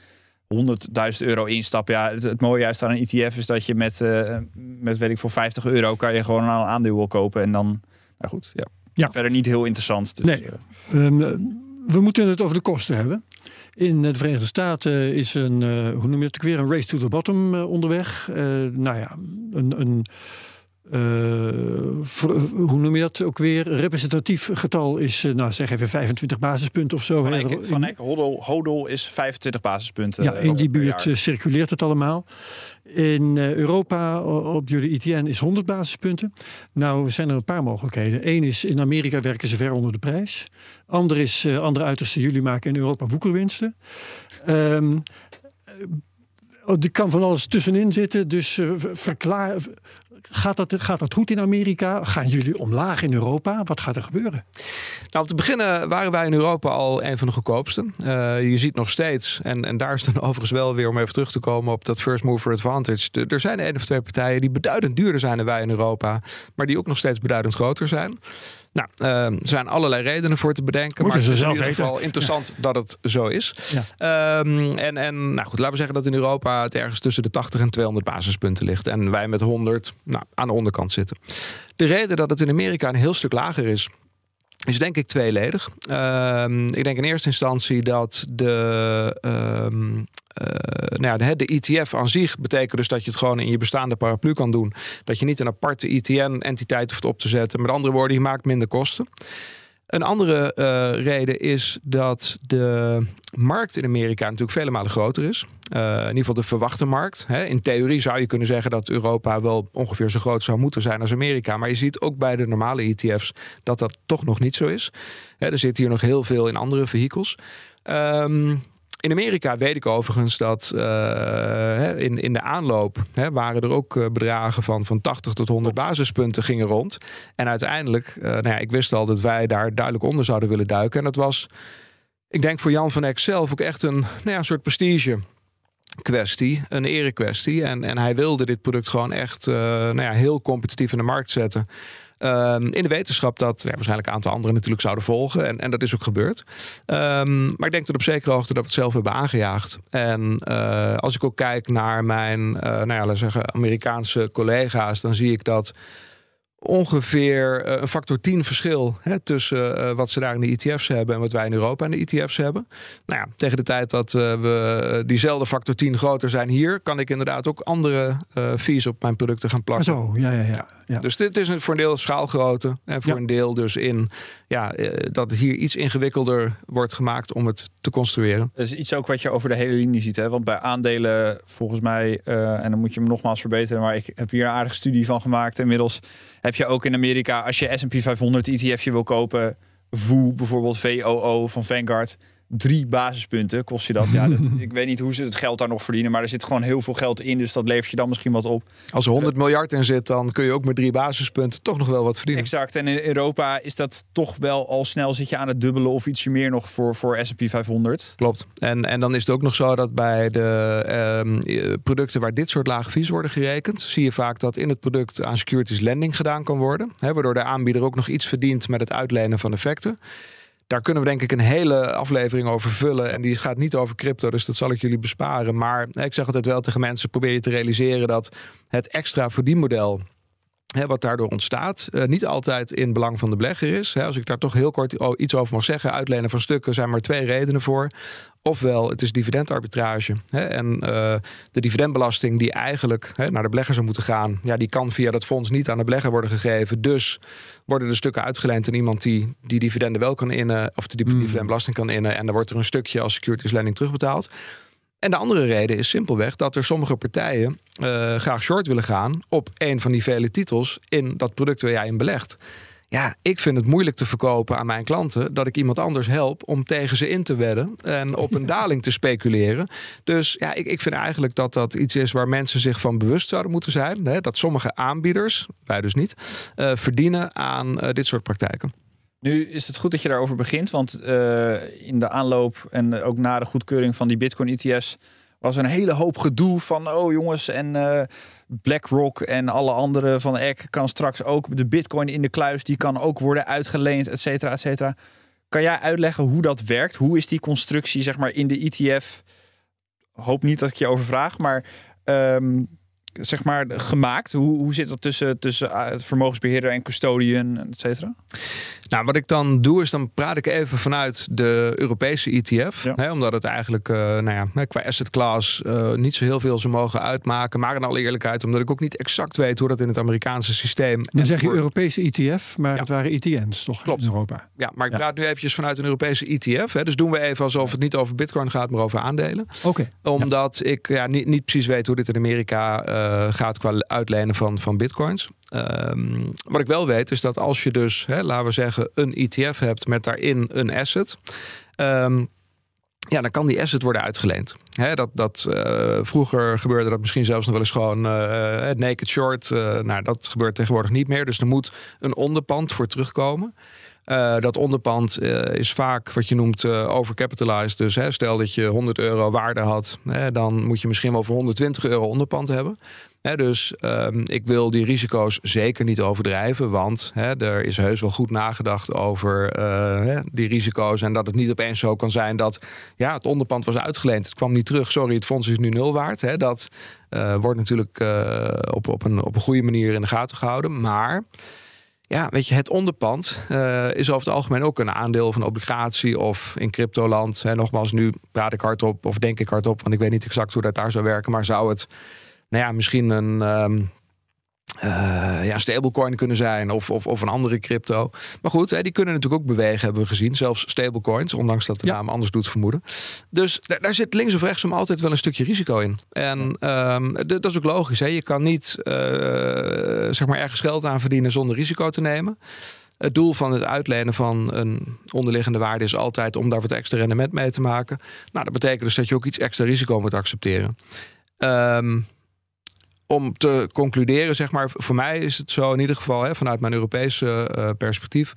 100.000 euro instappen. Ja, het, het, mooie juist aan een ETF is dat je met, uh, met weet ik voor 50 euro kan je gewoon een aandeel kopen. En dan, nou goed, ja. ja. Verder niet heel interessant. Dus, nee. Uh, um, we moeten het over de kosten hebben. In de Verenigde Staten is een, uh, hoe noem je het ook weer, een race to the bottom onderweg. nou ja, een, een uh, hoe noem je dat ook weer? Representatief getal is, uh, nou zeg even 25 basispunten of zo. Van Eck, van Eck hodel, hodel is 25 basispunten. Ja, in die buurt uh, circuleert het allemaal. In Europa op jullie ITN is 100 basispunten. Nou zijn er een paar mogelijkheden. Eén is in Amerika werken ze ver onder de prijs. Ander is, andere uiterste, jullie maken in Europa woekerwinsten. Um, er kan van alles tussenin zitten. Dus uh, verklaar, gaat, dat, gaat dat goed in Amerika? Gaan jullie omlaag in Europa? Wat gaat er gebeuren? Nou, om te beginnen waren wij in Europa al een van de goedkoopsten. Uh, je ziet nog steeds, en, en daar is dan overigens wel weer om even terug te komen op dat first mover advantage. Er zijn één of twee partijen die beduidend duurder zijn dan wij in Europa, maar die ook nog steeds beduidend groter zijn. Nou, uh, er zijn allerlei redenen voor te bedenken. Moeten maar het is in ieder geval interessant ja. dat het zo is. Ja. Um, en, en nou goed, laten we zeggen dat in Europa het ergens tussen de 80 en 200 basispunten ligt. En wij met 100 nou, aan de onderkant zitten. De reden dat het in Amerika een heel stuk lager is, is denk ik tweeledig. Um, ik denk in eerste instantie dat de, uh, nou ja, de, ETF aan zich betekent dus dat je het gewoon in je bestaande paraplu kan doen. Dat je niet een aparte ETN-entiteit hoeft op te zetten. Met andere woorden, je maakt minder kosten. Een andere uh, reden is dat de markt in Amerika natuurlijk vele malen groter is. Uh, in ieder geval de verwachte markt. Hè. In theorie zou je kunnen zeggen dat Europa wel ongeveer zo groot zou moeten zijn als Amerika. Maar je ziet ook bij de normale ETF's dat dat toch nog niet zo is. Hè, er zit hier nog heel veel in andere vehikels. Um, in Amerika weet ik overigens dat uh, in, in de aanloop hè, waren er ook uh, bedragen van, van 80 tot 100 basispunten gingen rond. En uiteindelijk, uh, nou ja, ik wist al dat wij daar duidelijk onder zouden willen duiken. En dat was, ik denk voor Jan van Eck zelf ook echt een, nou ja, een soort prestige kwestie, een erekwestie. En, en hij wilde dit product gewoon echt nou ja, heel competitief in de markt zetten. Um, in de wetenschap dat ja, waarschijnlijk een aantal anderen natuurlijk zouden volgen. En, en dat is ook gebeurd. Um, maar ik denk dat op zekere hoogte dat we het zelf hebben aangejaagd. En uh, als ik ook kijk naar mijn uh, nou ja, laten zeggen, Amerikaanse collega's, dan zie ik dat ongeveer een factor 10 verschil hè, tussen wat ze daar in de ETF's hebben en wat wij in Europa in de ETF's hebben. Nou ja, tegen de tijd dat we diezelfde factor 10 groter zijn hier, kan ik inderdaad ook andere fees op mijn producten gaan plakken. Zo, ja, ja, ja. ja. Dus dit is een, voor een deel schaalgrootte en voor een deel dus in ja, dat het hier iets ingewikkelder wordt gemaakt om het te construeren. Dat is iets ook wat je over de hele linie ziet. Hè? Want bij aandelen, volgens mij, en dan moet je hem nogmaals verbeteren, maar ik heb hier een aardige studie van gemaakt inmiddels heb je ook in Amerika, als je S&P 500 ETF'je wil kopen, VOO bijvoorbeeld, VOO van Vanguard, drie basispunten kost je dat. Ja, dat, ik weet niet hoe ze het geld daar nog verdienen, maar er zit gewoon heel veel geld in, dus dat levert je dan misschien wat op. Als er 100 miljard in zit, dan kun je ook met drie basispunten toch nog wel wat verdienen. Exact. En in Europa is dat toch wel al snel zit je aan het dubbelen of ietsje meer nog voor, voor S&P 500. Klopt. En, en dan is het ook nog zo dat bij de ehm, producten waar dit soort lage fees worden gerekend, zie je vaak dat in het product aan securities lending gedaan kan worden, hè, waardoor de aanbieder ook nog iets verdient met het uitlenen van effecten. Daar kunnen we denk ik een hele aflevering over vullen. En die gaat niet over crypto, dus dat zal ik jullie besparen. Maar ik zeg altijd wel tegen mensen: probeer je te realiseren dat het extra verdienmodel wat daardoor ontstaat, uh, niet altijd in belang van de belegger is. als ik daar toch heel kort iets over mag zeggen, uitlenen van stukken zijn maar twee redenen voor. Ofwel, het is dividendarbitrage. en uh, de dividendbelasting die eigenlijk naar de belegger zou moeten gaan, ja, die kan via dat fonds niet aan de belegger worden gegeven. Dus worden de stukken uitgeleend aan iemand die die dividenden wel kan innen, of de hmm. dividendbelasting kan innen. En dan wordt er een stukje als securities lending terugbetaald. En de andere reden is simpelweg dat er sommige partijen uh, graag short willen gaan op een van die vele titels in dat product waar jij in belegt. Ja, ik vind het moeilijk te verkopen aan mijn klanten dat ik iemand anders help om tegen ze in te wedden en op een daling te speculeren. Dus ja, ik, ik vind eigenlijk dat dat iets is waar mensen zich van bewust zouden moeten zijn. Hè, dat sommige aanbieders, wij dus niet, uh, verdienen aan uh, dit soort praktijken. Nu is het goed dat je daarover begint, want uh, in de aanloop en ook na de goedkeuring van die Bitcoin ETF's was een hele hoop gedoe van, oh jongens, en uh, BlackRock en alle andere van Eck kan straks ook de Bitcoin in de kluis, die kan ook worden uitgeleend, et cetera, et cetera. Kan jij uitleggen hoe dat werkt? Hoe is die constructie, zeg maar, in de ETF? Hoop niet dat ik je over vraag, maar um, zeg maar, gemaakt? Hoe, hoe zit dat tussen, tussen uh, vermogensbeheerder en custodian, et cetera? Nou, wat ik dan doe, is dan praat ik even vanuit de Europese ETF. Hè, omdat het eigenlijk, uh, nou ja, qua asset class uh, niet zo heel veel zou mogen uitmaken. Maar in alle eerlijkheid, omdat ik ook niet exact weet hoe dat in het Amerikaanse systeem... Dan zeg je Europese ETF, maar het waren ETN's toch Klopt. in Europa? Ja, maar ik praat nu eventjes vanuit een Europese ETF. Hè, dus doen we even alsof het niet over bitcoin gaat, maar over aandelen. Oké. Omdat ik ja, niet, niet precies weet hoe dit in Amerika uh, gaat qua uitlenen van, van bitcoins. Um, wat ik wel weet is dat als je dus, hè, laten we zeggen, een ETF hebt met daarin een asset. Um, ja, dan kan die asset worden uitgeleend. Dat, dat, uh, vroeger gebeurde dat misschien zelfs nog wel eens gewoon uh, naked short. Nou, dat gebeurt tegenwoordig niet meer. Dus er moet een onderpand voor terugkomen. Uh, dat onderpand uh, is vaak wat je noemt uh, overcapitalized. Dus hè, stel dat je 100 euro waarde had, hè, dan moet je misschien wel voor 120 euro onderpand hebben. Hè, dus um, ik wil die risico's zeker niet overdrijven, want er is heus wel goed nagedacht over die risico's. En dat het niet opeens zo kan zijn dat ja, het onderpand was uitgeleend, het kwam niet terug. Sorry, het fonds is nu nul waard. Dat wordt natuurlijk op, op, een, op een goede manier in de gaten gehouden. Maar ja, weet je, het onderpand uh, is over het algemeen ook een aandeel van obligatie of in cryptoland. En nogmaals, nu praat ik hardop of denk ik hardop, want ik weet niet exact hoe dat daar zou werken. Maar zou het, nou ja, misschien een, um, uh, ja, stablecoin kunnen zijn of, of, of een andere crypto. Maar goed, hè, die kunnen natuurlijk ook bewegen, hebben we gezien. Zelfs stablecoins, ondanks dat de naam anders doet vermoeden. Dus daar, daar, zit links of rechtsom altijd wel een stukje risico in. En um, dat is ook logisch. Hè. Je kan niet uh, zeg maar ergens geld aan verdienen zonder risico te nemen. Het doel van het uitlenen van een onderliggende waarde is altijd om daar wat extra rendement mee te maken. Nou, dat betekent dus dat je ook iets extra risico moet accepteren. Um, om te concluderen, zeg maar, voor mij is het zo in ieder geval hè, vanuit mijn Europese uh, perspectief,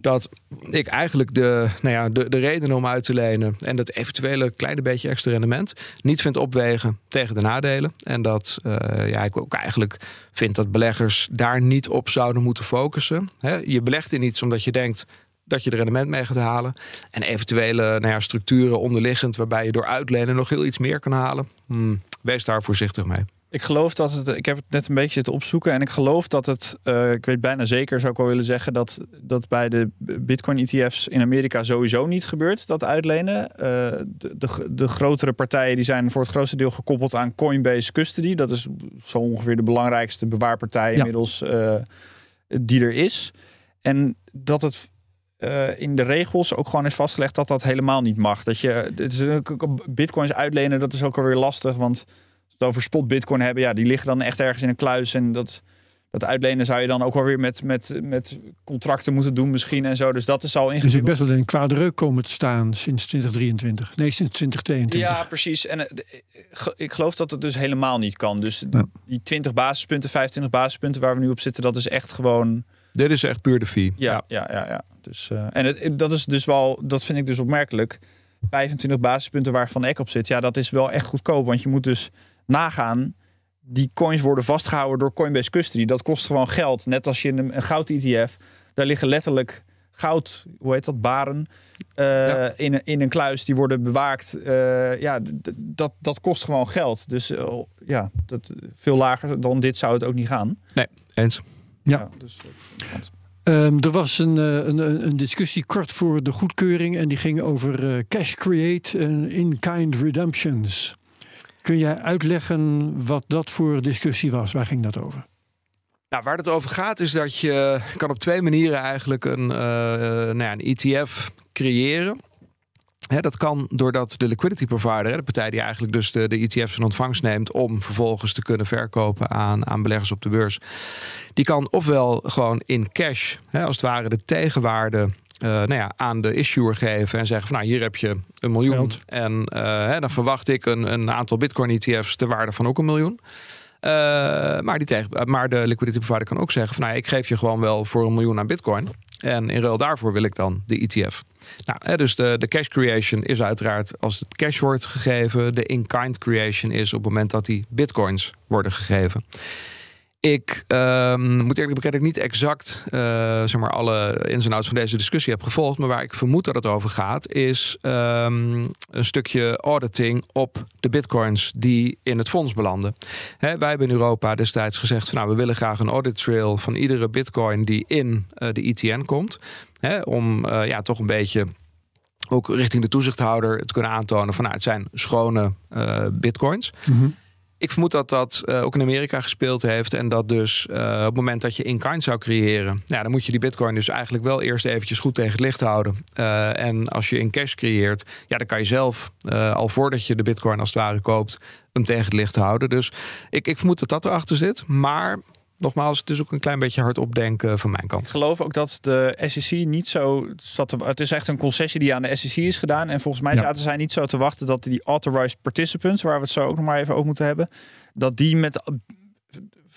dat ik eigenlijk de, nou ja, de, de redenen om uit te lenen en dat eventuele kleine beetje extra rendement niet vind opwegen tegen de nadelen. En dat uh, ja, ik ook eigenlijk vind dat beleggers daar niet op zouden moeten focussen. Hè. Je belegt in iets omdat je denkt dat je er rendement mee gaat halen. En eventuele nou ja, structuren onderliggend waarbij je door uitlenen nog heel iets meer kan halen. Hmm, wees daar voorzichtig mee. Ik geloof dat het. Ik heb het net een beetje zitten opzoeken. En ik geloof dat het. eh, ik weet bijna zeker, zou ik wel willen zeggen. Dat, dat bij de Bitcoin-ETF's in Amerika sowieso niet gebeurt. Dat uitlenen. Eh, de, de, de grotere partijen die zijn voor het grootste deel gekoppeld aan Coinbase Custody. Dat is zo ongeveer de belangrijkste bewaarpartij Ja. inmiddels. eh, die er is. En dat het. in de regels ook gewoon is vastgelegd dat dat helemaal niet mag. Dat je het is bitcoins uitlenen, dat is ook alweer lastig. Want het over spot bitcoin hebben, ja, die liggen dan echt ergens in een kluis. En dat, dat uitlenen zou je dan ook wel weer met, met, met contracten moeten doen misschien en zo. Dus dat is al Dus ik ingewikkeld. best wel in een kwaadreuk komen te staan sinds 2023. Nee, sinds 2022. Ja, precies. En eh, ge- ik geloof dat het dus helemaal niet kan. Dus Ja. die 20 basispunten, 25 basispunten waar we nu op zitten, dat is echt gewoon Dit is echt puur de fee. Ja, ja, ja. ja. Dus, eh, en het, dat is dus wel, dat vind ik dus opmerkelijk. 25 basispunten waar Van Eck op zit. Ja, dat is wel echt goedkoop. Want je moet dus nagaan. Die coins worden vastgehouden door Coinbase Custody. Dat kost gewoon geld. Net als je een, een goud-ETF. Daar liggen letterlijk goud, hoe heet dat, baren. eh, Ja. in, een- in een kluis. Die worden bewaakt. Eh, ja, dat, dat kost gewoon geld. Dus eh, ja, dat, veel lager dan dit zou het ook niet gaan. Eens. Ja. dus, eh, Ehm, er was een, een, een discussie kort voor de goedkeuring en die ging over cash create en in-kind redemptions. Kun jij uitleggen wat dat voor discussie was? Waar ging dat over? Nou, waar het over gaat is dat je kan op twee manieren eigenlijk een, eh, nou ja, een ETF creëren. Dat kan doordat de liquidity provider, de partij die eigenlijk dus de, de ETF's in ontvangst neemt om vervolgens te kunnen verkopen aan, aan beleggers op de beurs. Die kan ofwel gewoon in cash, als het ware de tegenwaarde eh, nou ja, aan de issuer geven en zeggen van nou hier heb je een miljoen Geld. en eh, hè, dan verwacht ik een, een aantal bitcoin ETF's ter waarde van ook een miljoen. Eh, maar, die tegen, maar de liquidity provider kan ook zeggen van nou, ik geef je gewoon wel voor een miljoen aan bitcoin. En in ruil daarvoor wil ik dan de ETF. Nou, hè, dus de, de cash creation is uiteraard als het cash wordt gegeven. De in-kind creation is op het moment dat die bitcoins worden gegeven. Ik ehm, moet eerlijk bekennen dat ik niet exact eh, zeg maar alle ins en outs van deze discussie heb gevolgd. Maar waar ik vermoed dat het over gaat, is ehm, een stukje auditing op de bitcoins die in het fonds belanden. Hè, wij hebben in Europa destijds gezegd van nou, we willen graag een audit trail van iedere bitcoin die in eh, de ETN komt. Hè, om eh, ja, toch een beetje ook richting de toezichthouder te kunnen aantonen van nou, het zijn schone bitcoins. Ik vermoed dat dat eh, ook in Amerika gespeeld heeft. En dat dus eh, op het moment dat je in-kind zou creëren... Ja, dan moet je die bitcoin dus eigenlijk wel eerst eventjes goed tegen het licht houden. Eh, en als je in cash creëert, ja, dan kan je zelf al voordat je de bitcoin als het ware koopt... hem tegen het licht houden. Dus ik, ik vermoed dat dat erachter zit. Maar nogmaals, het is ook een klein beetje hard opdenken van mijn Ik kant. geloof ook dat de SEC niet zo zat te, Het is echt een concessie die aan de SEC is gedaan. En volgens mij Ja. zaten zij niet zo te wachten dat die authorized participants, waar we het zo ook nog maar even over moeten hebben, dat die met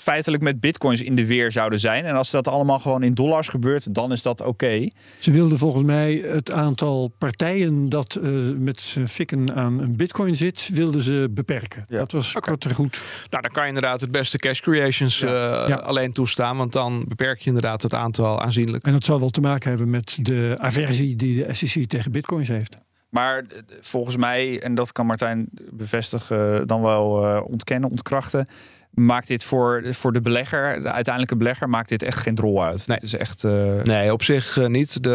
feitelijk met bitcoins in de weer zouden zijn. En als dat allemaal gewoon in dollars gebeurt, dan is dat oké. Ze wilden volgens mij het aantal partijen dat eh, met fikken aan een bitcoin zit, wilden ze beperken. Ja. Dat was kort en goed. Nou, dan kan je inderdaad het beste cash creations Ja. eh, Ja. alleen toestaan. Want dan beperk je inderdaad het aantal aanzienlijk. En dat zal wel te maken hebben met de aversie die de SEC tegen bitcoins heeft. Maar eh, volgens mij, en dat kan Martijn bevestigen, dan wel eh, ontkennen, ontkrachten. Maakt dit voor, voor de belegger, de uiteindelijke belegger, maakt dit echt geen drol uit. Nee. Het is echt. eh, Nee, op zich eh, niet. De,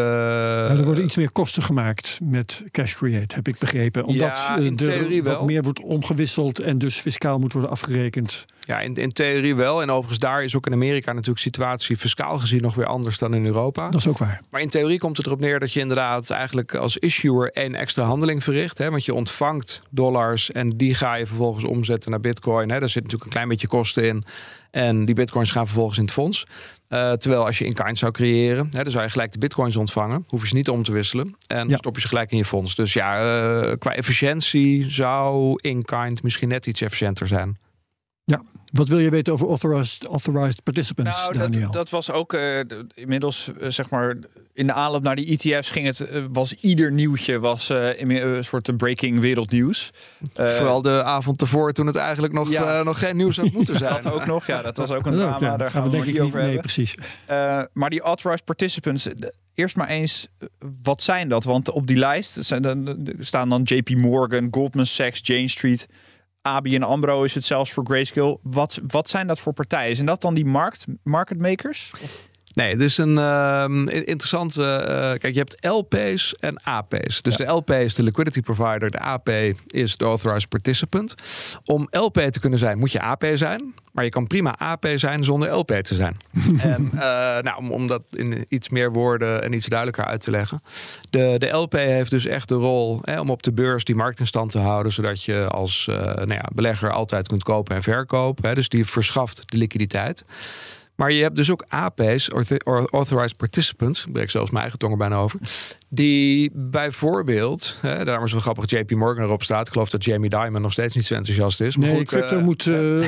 Maar er worden iets meer kosten gemaakt met Cash Create, heb ik begrepen. Omdat Ja, eh, in er theorie wat wel. meer wordt omgewisseld en dus fiscaal moet worden afgerekend. Ja, in, in theorie wel. En overigens, daar is ook in Amerika natuurlijk situatie fiscaal gezien nog weer anders dan in Europa. Dat is ook waar. Maar in theorie komt het erop neer dat je inderdaad eigenlijk als issuer één extra handeling verricht. Hè? Want je ontvangt dollars en die ga je vervolgens omzetten naar bitcoin. Hè? Daar zit natuurlijk een klein beetje kosten in. En die bitcoins gaan vervolgens in het fonds. Eh, terwijl als je in kind zou creëren, hè, dan zou je gelijk de bitcoins ontvangen. Hoef je ze niet om te wisselen. En Ja. stop je ze gelijk in je fonds. Dus ja, eh, qua efficiëntie zou in kind misschien net iets efficiënter zijn. Wat wil je weten over authorized, authorized participants, Nou, Daniel? dat, dat was ook eh, inmiddels, eh, zeg maar, in de aanloop naar die ETF's ging het, eh, was ieder nieuwtje was een soort breaking wereldnieuws. Vooral de avond ervoor toen het eigenlijk nog, Ja. eh, nog geen nieuws had moeten zijn. dat ook nog, ja, dat was ook een drama. ook, ja. Daar gaan we, denk het ik niet niet. over Nee, hebben. precies. Eh, maar die authorized participants, eerst maar eens, wat zijn dat? Want op die lijst zijn dan, staan dan JP Morgan, Goldman Sachs, Jane Street, ABN AMRO is het zelfs voor Grayscale. Wat, wat zijn dat voor partijen? Zijn dat dan die markt, market makers? Nee, het is een uh, interessante. Uh, kijk, je hebt LP's en AP's. Dus de LP is de liquidity provider, de AP is de authorized participant. Om LP te kunnen zijn, moet je AP zijn. Maar je kan prima AP zijn zonder LP te zijn. en uh, nou, om, om dat in iets meer woorden en iets duidelijker uit te leggen. De, de LP heeft dus echt de rol hè, om op de beurs die markt in stand te houden. Zodat je als uh, nou ja, belegger altijd kunt kopen en verkopen. Hè, dus die verschaft de liquiditeit. Maar je hebt dus ook AP's, Authorized Participants, ik breek zelfs mijn eigen tong er bijna over, die bijvoorbeeld, hè, daarom is wel grappig JP Morgan erop staat. Ik geloof dat Jamie Dimon nog steeds niet zo enthousiast is. Maar nee, goed, crypto uh, moet uh,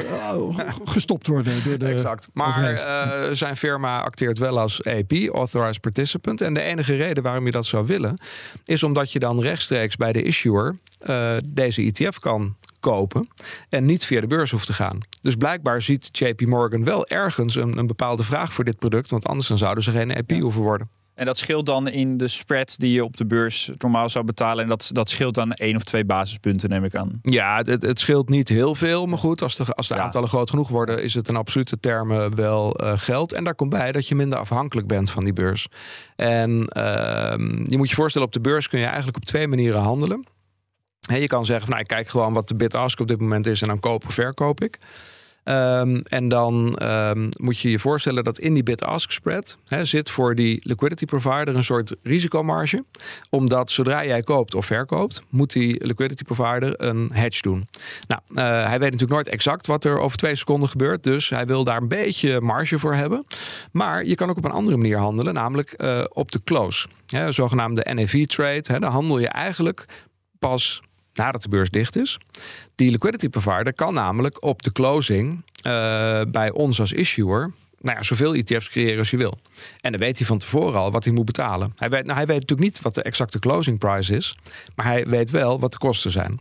gestopt worden door de Exact. Maar uh, zijn firma acteert wel als AP, Authorized Participant. En de enige reden waarom je dat zou willen, is omdat je dan rechtstreeks bij de issuer deze ETF kan kopen en niet via de beurs hoeft te gaan. Dus blijkbaar ziet JP Morgan wel ergens een, een bepaalde vraag voor dit product, want anders dan zouden ze geen EP ja. hoeven worden. En dat scheelt dan in de spread die je op de beurs normaal zou betalen. En dat, dat scheelt dan één of twee basispunten, neem ik aan. Ja, het, het scheelt niet heel veel. Maar goed, als de, als de ja. aantallen groot genoeg worden, is het in absolute termen wel uh, geld. En daar komt bij dat je minder afhankelijk bent van die beurs. En uh, je moet je voorstellen, op de beurs kun je eigenlijk op twee manieren handelen je kan zeggen, van, nou, ik kijk gewoon wat de bid-ask op dit moment is en dan koop of verkoop ik. Um, en dan um, moet je je voorstellen dat in die bid-ask spread he, zit voor die liquidity provider een soort risicomarge. Omdat zodra jij koopt of verkoopt, moet die liquidity provider een hedge doen. Nou, uh, hij weet natuurlijk nooit exact wat er over twee seconden gebeurt. Dus hij wil daar een beetje marge voor hebben. Maar je kan ook op een andere manier handelen, namelijk uh, op de close. He, zogenaamde NAV-trade. Dan handel je eigenlijk pas nadat de beurs dicht is. Die liquidity provider kan namelijk op de closing uh, bij ons als issuer nou ja, zoveel ETF's creëren als je wil. En dan weet hij van tevoren al wat hij moet betalen. Hij weet, nou, hij weet natuurlijk niet wat de exacte closing price is, maar hij weet wel wat de kosten zijn.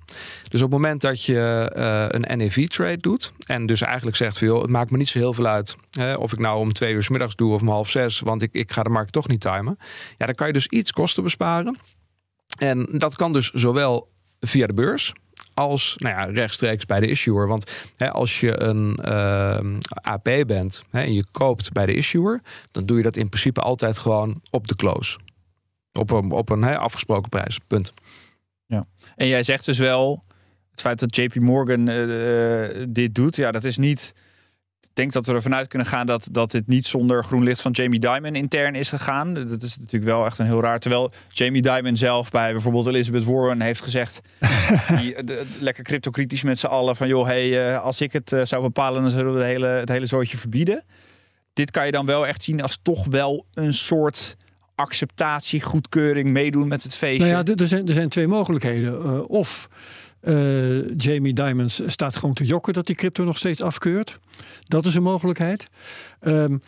Dus op het moment dat je uh, een NAV-trade doet en dus eigenlijk zegt van joh, het maakt me niet zo heel veel uit hè, of ik nou om twee uur s middags doe of om half zes, want ik, ik ga de markt toch niet timen. Ja, dan kan je dus iets kosten besparen. En dat kan dus zowel via de beurs als nou ja, rechtstreeks bij de issuer. Want hè, als je een uh, AP bent hè, en je koopt bij de issuer, dan doe je dat in principe altijd gewoon op de close. Op een, op een hè, afgesproken prijs. Punt. Ja. En jij zegt dus wel, het feit dat JP Morgan uh, dit doet, ja, dat is niet denk dat we ervan uit kunnen gaan dat, dat dit niet zonder groen licht van Jamie Dimon intern is gegaan. Dat is natuurlijk wel echt een heel raar. Terwijl Jamie Dimon zelf bij bijvoorbeeld Elizabeth Warren heeft gezegd, die, de, lekker cryptocritisch met z'n allen, van joh, hey, uh, als ik het uh, zou bepalen, dan zullen we de hele, het hele zootje verbieden. Dit kan je dan wel echt zien als toch wel een soort acceptatie, goedkeuring, meedoen met het feestje. Nou ja, er zijn, er zijn twee mogelijkheden. Uh, of uh, Jamie Dimons staat gewoon te jokken dat die crypto nog steeds afkeurt. Dat is een mogelijkheid. Um,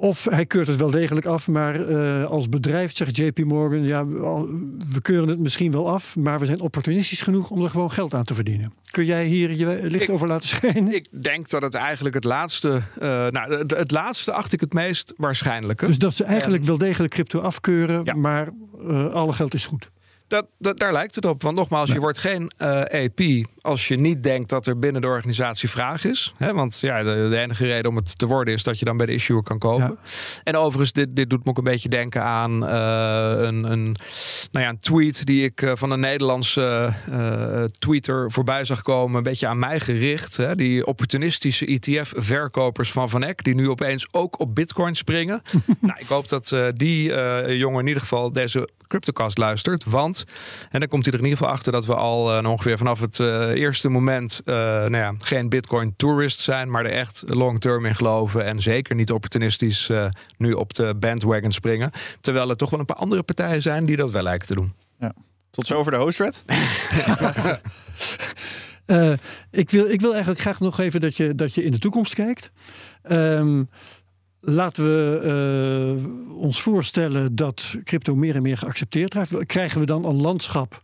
of hij keurt het wel degelijk af, maar uh, als bedrijf zegt JP Morgan: ja, we keuren het misschien wel af, maar we zijn opportunistisch genoeg om er gewoon geld aan te verdienen. Kun jij hier je licht ik, over laten schijnen? Ik denk dat het eigenlijk het laatste, uh, nou, het, het, laatste acht ik het meest waarschijnlijke. Dus dat ze eigenlijk en, wel degelijk crypto afkeuren, ja. maar uh, alle geld is goed. Dat, dat, daar lijkt het op. Want nogmaals, nee. je wordt geen uh, EP als je niet denkt dat er binnen de organisatie vraag is. Hè? Want ja, de, de, enige reden om het te worden is dat je dan bij de issuer kan kopen. Ja. En overigens, dit, dit doet me ook een beetje denken aan uh, een, een, nou ja, een tweet die ik uh, van een Nederlandse tweeter voorbij zag komen. Een beetje aan mij gericht. Hè? Die opportunistische ETF-verkopers van Van Eck, die nu opeens ook op Bitcoin springen. nou, ik hoop dat die jongen in ieder geval deze CryptoCast luistert. Want, en dan komt hij er in ieder geval achter dat we al ongeveer vanaf het eerste moment uh, nou ja, geen Bitcoin tourist zijn, maar er echt long term in geloven en zeker niet opportunistisch uh, nu op de bandwagon springen. Terwijl er toch wel een paar andere partijen zijn die dat wel lijken te doen. Ja. Tot zover de hostred. uh, ik, wil, ik wil eigenlijk graag nog even dat je, dat je in de toekomst kijkt. Um, Laten we uh, ons voorstellen dat crypto meer en meer geaccepteerd raakt. Krijgen we dan een landschap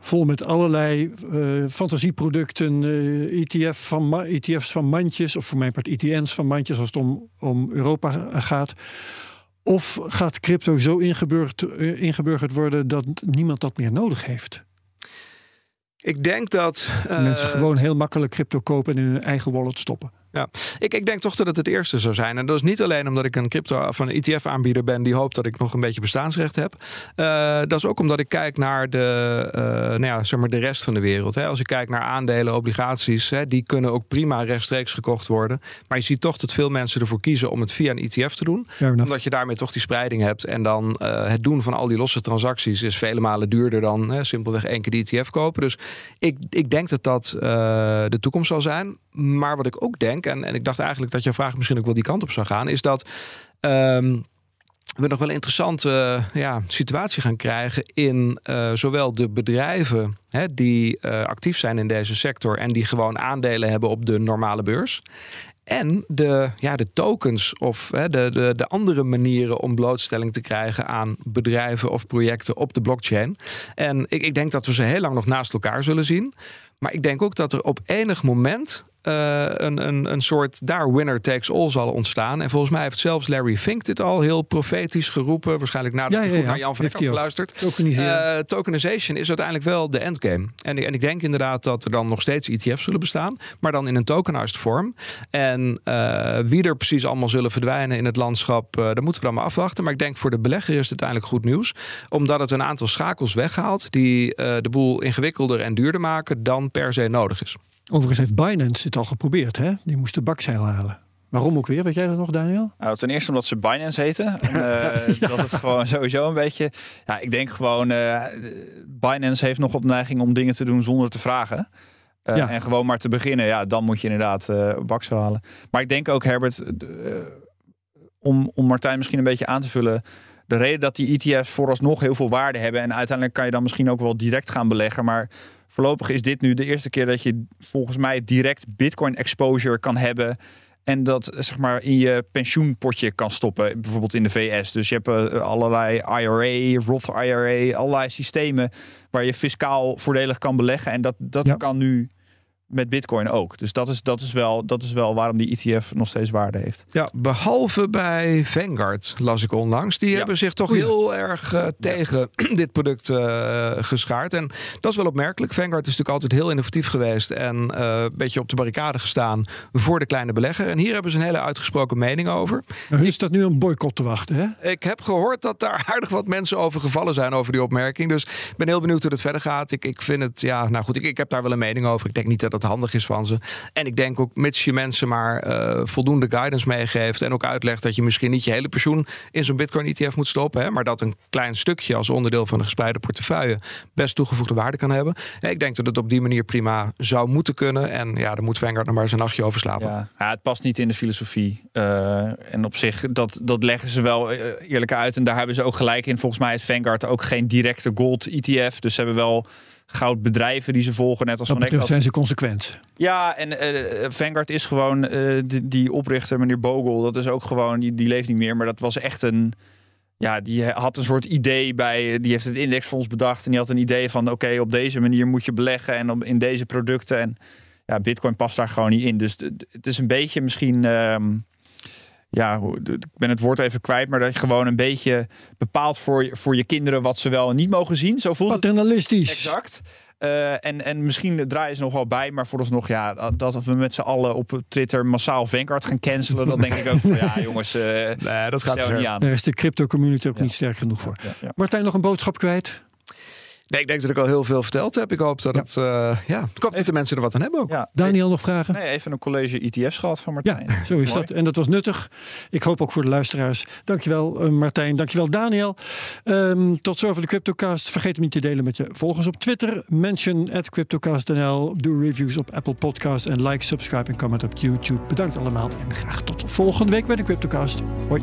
vol met allerlei uh, fantasieproducten, uh, ETF van ETF's van mandjes, of voor mijn part ETN's van mandjes als het om, om Europa gaat. Of gaat crypto zo ingeburgerd, ingeburgerd worden dat niemand dat meer nodig heeft? Ik denk dat. Mensen gewoon heel makkelijk crypto kopen en in hun eigen wallet stoppen. Ja, ik, ik denk toch dat het het eerste zou zijn. En dat is niet alleen omdat ik een crypto van een ETF-aanbieder ben die hoopt dat ik nog een beetje bestaansrecht heb. Uh, dat is ook omdat ik kijk naar de, uh, nou ja, zeg maar de rest van de wereld. Hè. Als ik kijk naar aandelen, obligaties, hè, die kunnen ook prima rechtstreeks gekocht worden. Maar je ziet toch dat veel mensen ervoor kiezen om het via een ETF te doen. omdat je daarmee toch die spreiding hebt. En dan uh, het doen van al die losse transacties is vele malen duurder dan hè, simpelweg één keer die ETF kopen. Dus ik, ik denk dat dat de toekomst zal zijn. Maar wat ik ook denk, en, en ik dacht eigenlijk dat jouw vraag misschien ook wel die kant op zou gaan, is dat. Um, we nog wel een interessante ja, situatie gaan krijgen in uh, zowel de bedrijven hè, die uh, actief zijn in deze sector en die gewoon aandelen hebben op de normale beurs. En de, ja, de tokens of hè, de, de, de andere manieren om blootstelling te krijgen aan bedrijven of projecten op de blockchain. En ik, ik denk dat we ze heel lang nog naast elkaar zullen zien. Maar ik denk ook dat er op enig moment uh, een, een, een soort daar winner takes all zal ontstaan. En volgens mij heeft zelfs Larry Fink dit al heel profetisch geroepen. Waarschijnlijk nadat ja, hij ja, ja. naar Jan van Eck had geluisterd. Uh, tokenization is uiteindelijk wel de endgame. En, en ik denk inderdaad dat er dan nog steeds ETF's zullen bestaan. Maar dan in een tokenized vorm. En uh, wie er precies allemaal zullen verdwijnen in het landschap, dat moeten we dan maar afwachten. Maar ik denk voor de belegger is het uiteindelijk goed nieuws. Omdat het een aantal schakels weghaalt die de boel ingewikkelder en duurder maken dan per se nodig is. Overigens heeft Binance het al geprobeerd. Hè? Die moest de bakzeil halen. Waarom ook weer? Weet jij dat nog, Daniel? Nou, ten eerste omdat ze Binance heten. En, uh, ja. Dat het gewoon sowieso een beetje... Ja, ik denk gewoon... Uh, Binance heeft nog op neiging om dingen te doen zonder te vragen. Uh, ja. En gewoon maar te beginnen. Ja, dan moet je inderdaad uh, halen. Maar ik denk ook, Herbert... om, om Martijn misschien een beetje aan te vullen... De reden dat die ETF's vooralsnog heel veel waarde hebben... en uiteindelijk kan je dan misschien ook wel direct gaan beleggen... maar Voorlopig is dit nu de eerste keer dat je volgens mij direct Bitcoin exposure kan hebben. En dat zeg maar in je pensioenpotje kan stoppen. Bijvoorbeeld in de VS. Dus je hebt uh, allerlei IRA, Roth IRA, allerlei systemen waar je fiscaal voordelig kan beleggen. En dat, dat ja. kan nu met Bitcoin ook. Dus dat is, dat, is wel, dat is wel waarom die ETF nog steeds waarde heeft. Ja, behalve bij Vanguard las ik onlangs. Die ja. hebben zich toch heel erg uh, tegen ja. dit product uh, geschaard. En dat is wel opmerkelijk. Vanguard is natuurlijk altijd heel innovatief geweest en uh, een beetje op de barricade gestaan voor de kleine belegger. En hier hebben ze een hele uitgesproken mening over. Nou, is dat nu een boycott te wachten? Hè? Ik heb gehoord dat daar aardig wat mensen over gevallen zijn over die opmerking. Dus ik ben heel benieuwd hoe het verder gaat. Ik, ik vind het, ja, nou goed, ik, ik heb daar wel een mening over. Ik denk niet dat dat handig is van ze. En ik denk ook, mits je mensen maar uh, voldoende guidance meegeeft en ook uitlegt dat je misschien niet je hele pensioen in zo'n Bitcoin ETF moet stoppen, hè, maar dat een klein stukje als onderdeel van een gespreide portefeuille best toegevoegde waarde kan hebben. Ja, ik denk dat het op die manier prima zou moeten kunnen. En ja, dan moet Vanguard nog maar eens een nachtje over slapen. Ja, het past niet in de filosofie. Uh, en op zich, dat, dat leggen ze wel uh, eerlijk uit. En daar hebben ze ook gelijk in. Volgens mij is Vanguard ook geen directe gold ETF. Dus ze hebben wel goudbedrijven die ze volgen, net als Wat van Eck. zijn ze consequent. Ja, en uh, Vanguard is gewoon uh, die, die, oprichter, meneer Bogle, dat is ook gewoon, die, die leeft niet meer, maar dat was echt een, ja, die had een soort idee bij, die heeft het indexfonds bedacht en die had een idee van, oké, okay, op deze manier moet je beleggen en op, in deze producten en ja, Bitcoin past daar gewoon niet in. Dus het is een beetje misschien. Um, ja, ik ben het woord even kwijt, maar dat je gewoon een beetje bepaalt voor, je, voor je kinderen wat ze wel en niet mogen zien. Zo voelt Paternalistisch. Het exact. Uh, en, en misschien draaien ze nog wel bij, maar vooralsnog, ja, dat we met z'n allen op Twitter massaal Vanguard gaan cancelen, dat denk ik ook. Van, ja, jongens, uh, nee, dat gaat er niet aan. Daar is de crypto community ook ja. niet sterk genoeg voor. Ja, ja, Martijn, nog een boodschap kwijt? Nee, ik denk dat ik al heel veel verteld heb. Ik hoop dat het, uh, ja, ik hoop dat de mensen er wat aan hebben ook. Ja. Daniel, nog vragen? Nee, even een college ETF's gehad van Martijn. Ja, zo is dat. En dat was nuttig. Ik hoop ook voor de luisteraars. Dankjewel uh, Martijn, dankjewel Daniel. Um, tot zover de CryptoCast. Vergeet hem niet te delen met je volgers op Twitter. Mention at CryptoCastNL. Doe reviews op Apple Podcast. En like, subscribe en comment op YouTube. Bedankt allemaal en graag tot volgende week bij de CryptoCast. Hoi.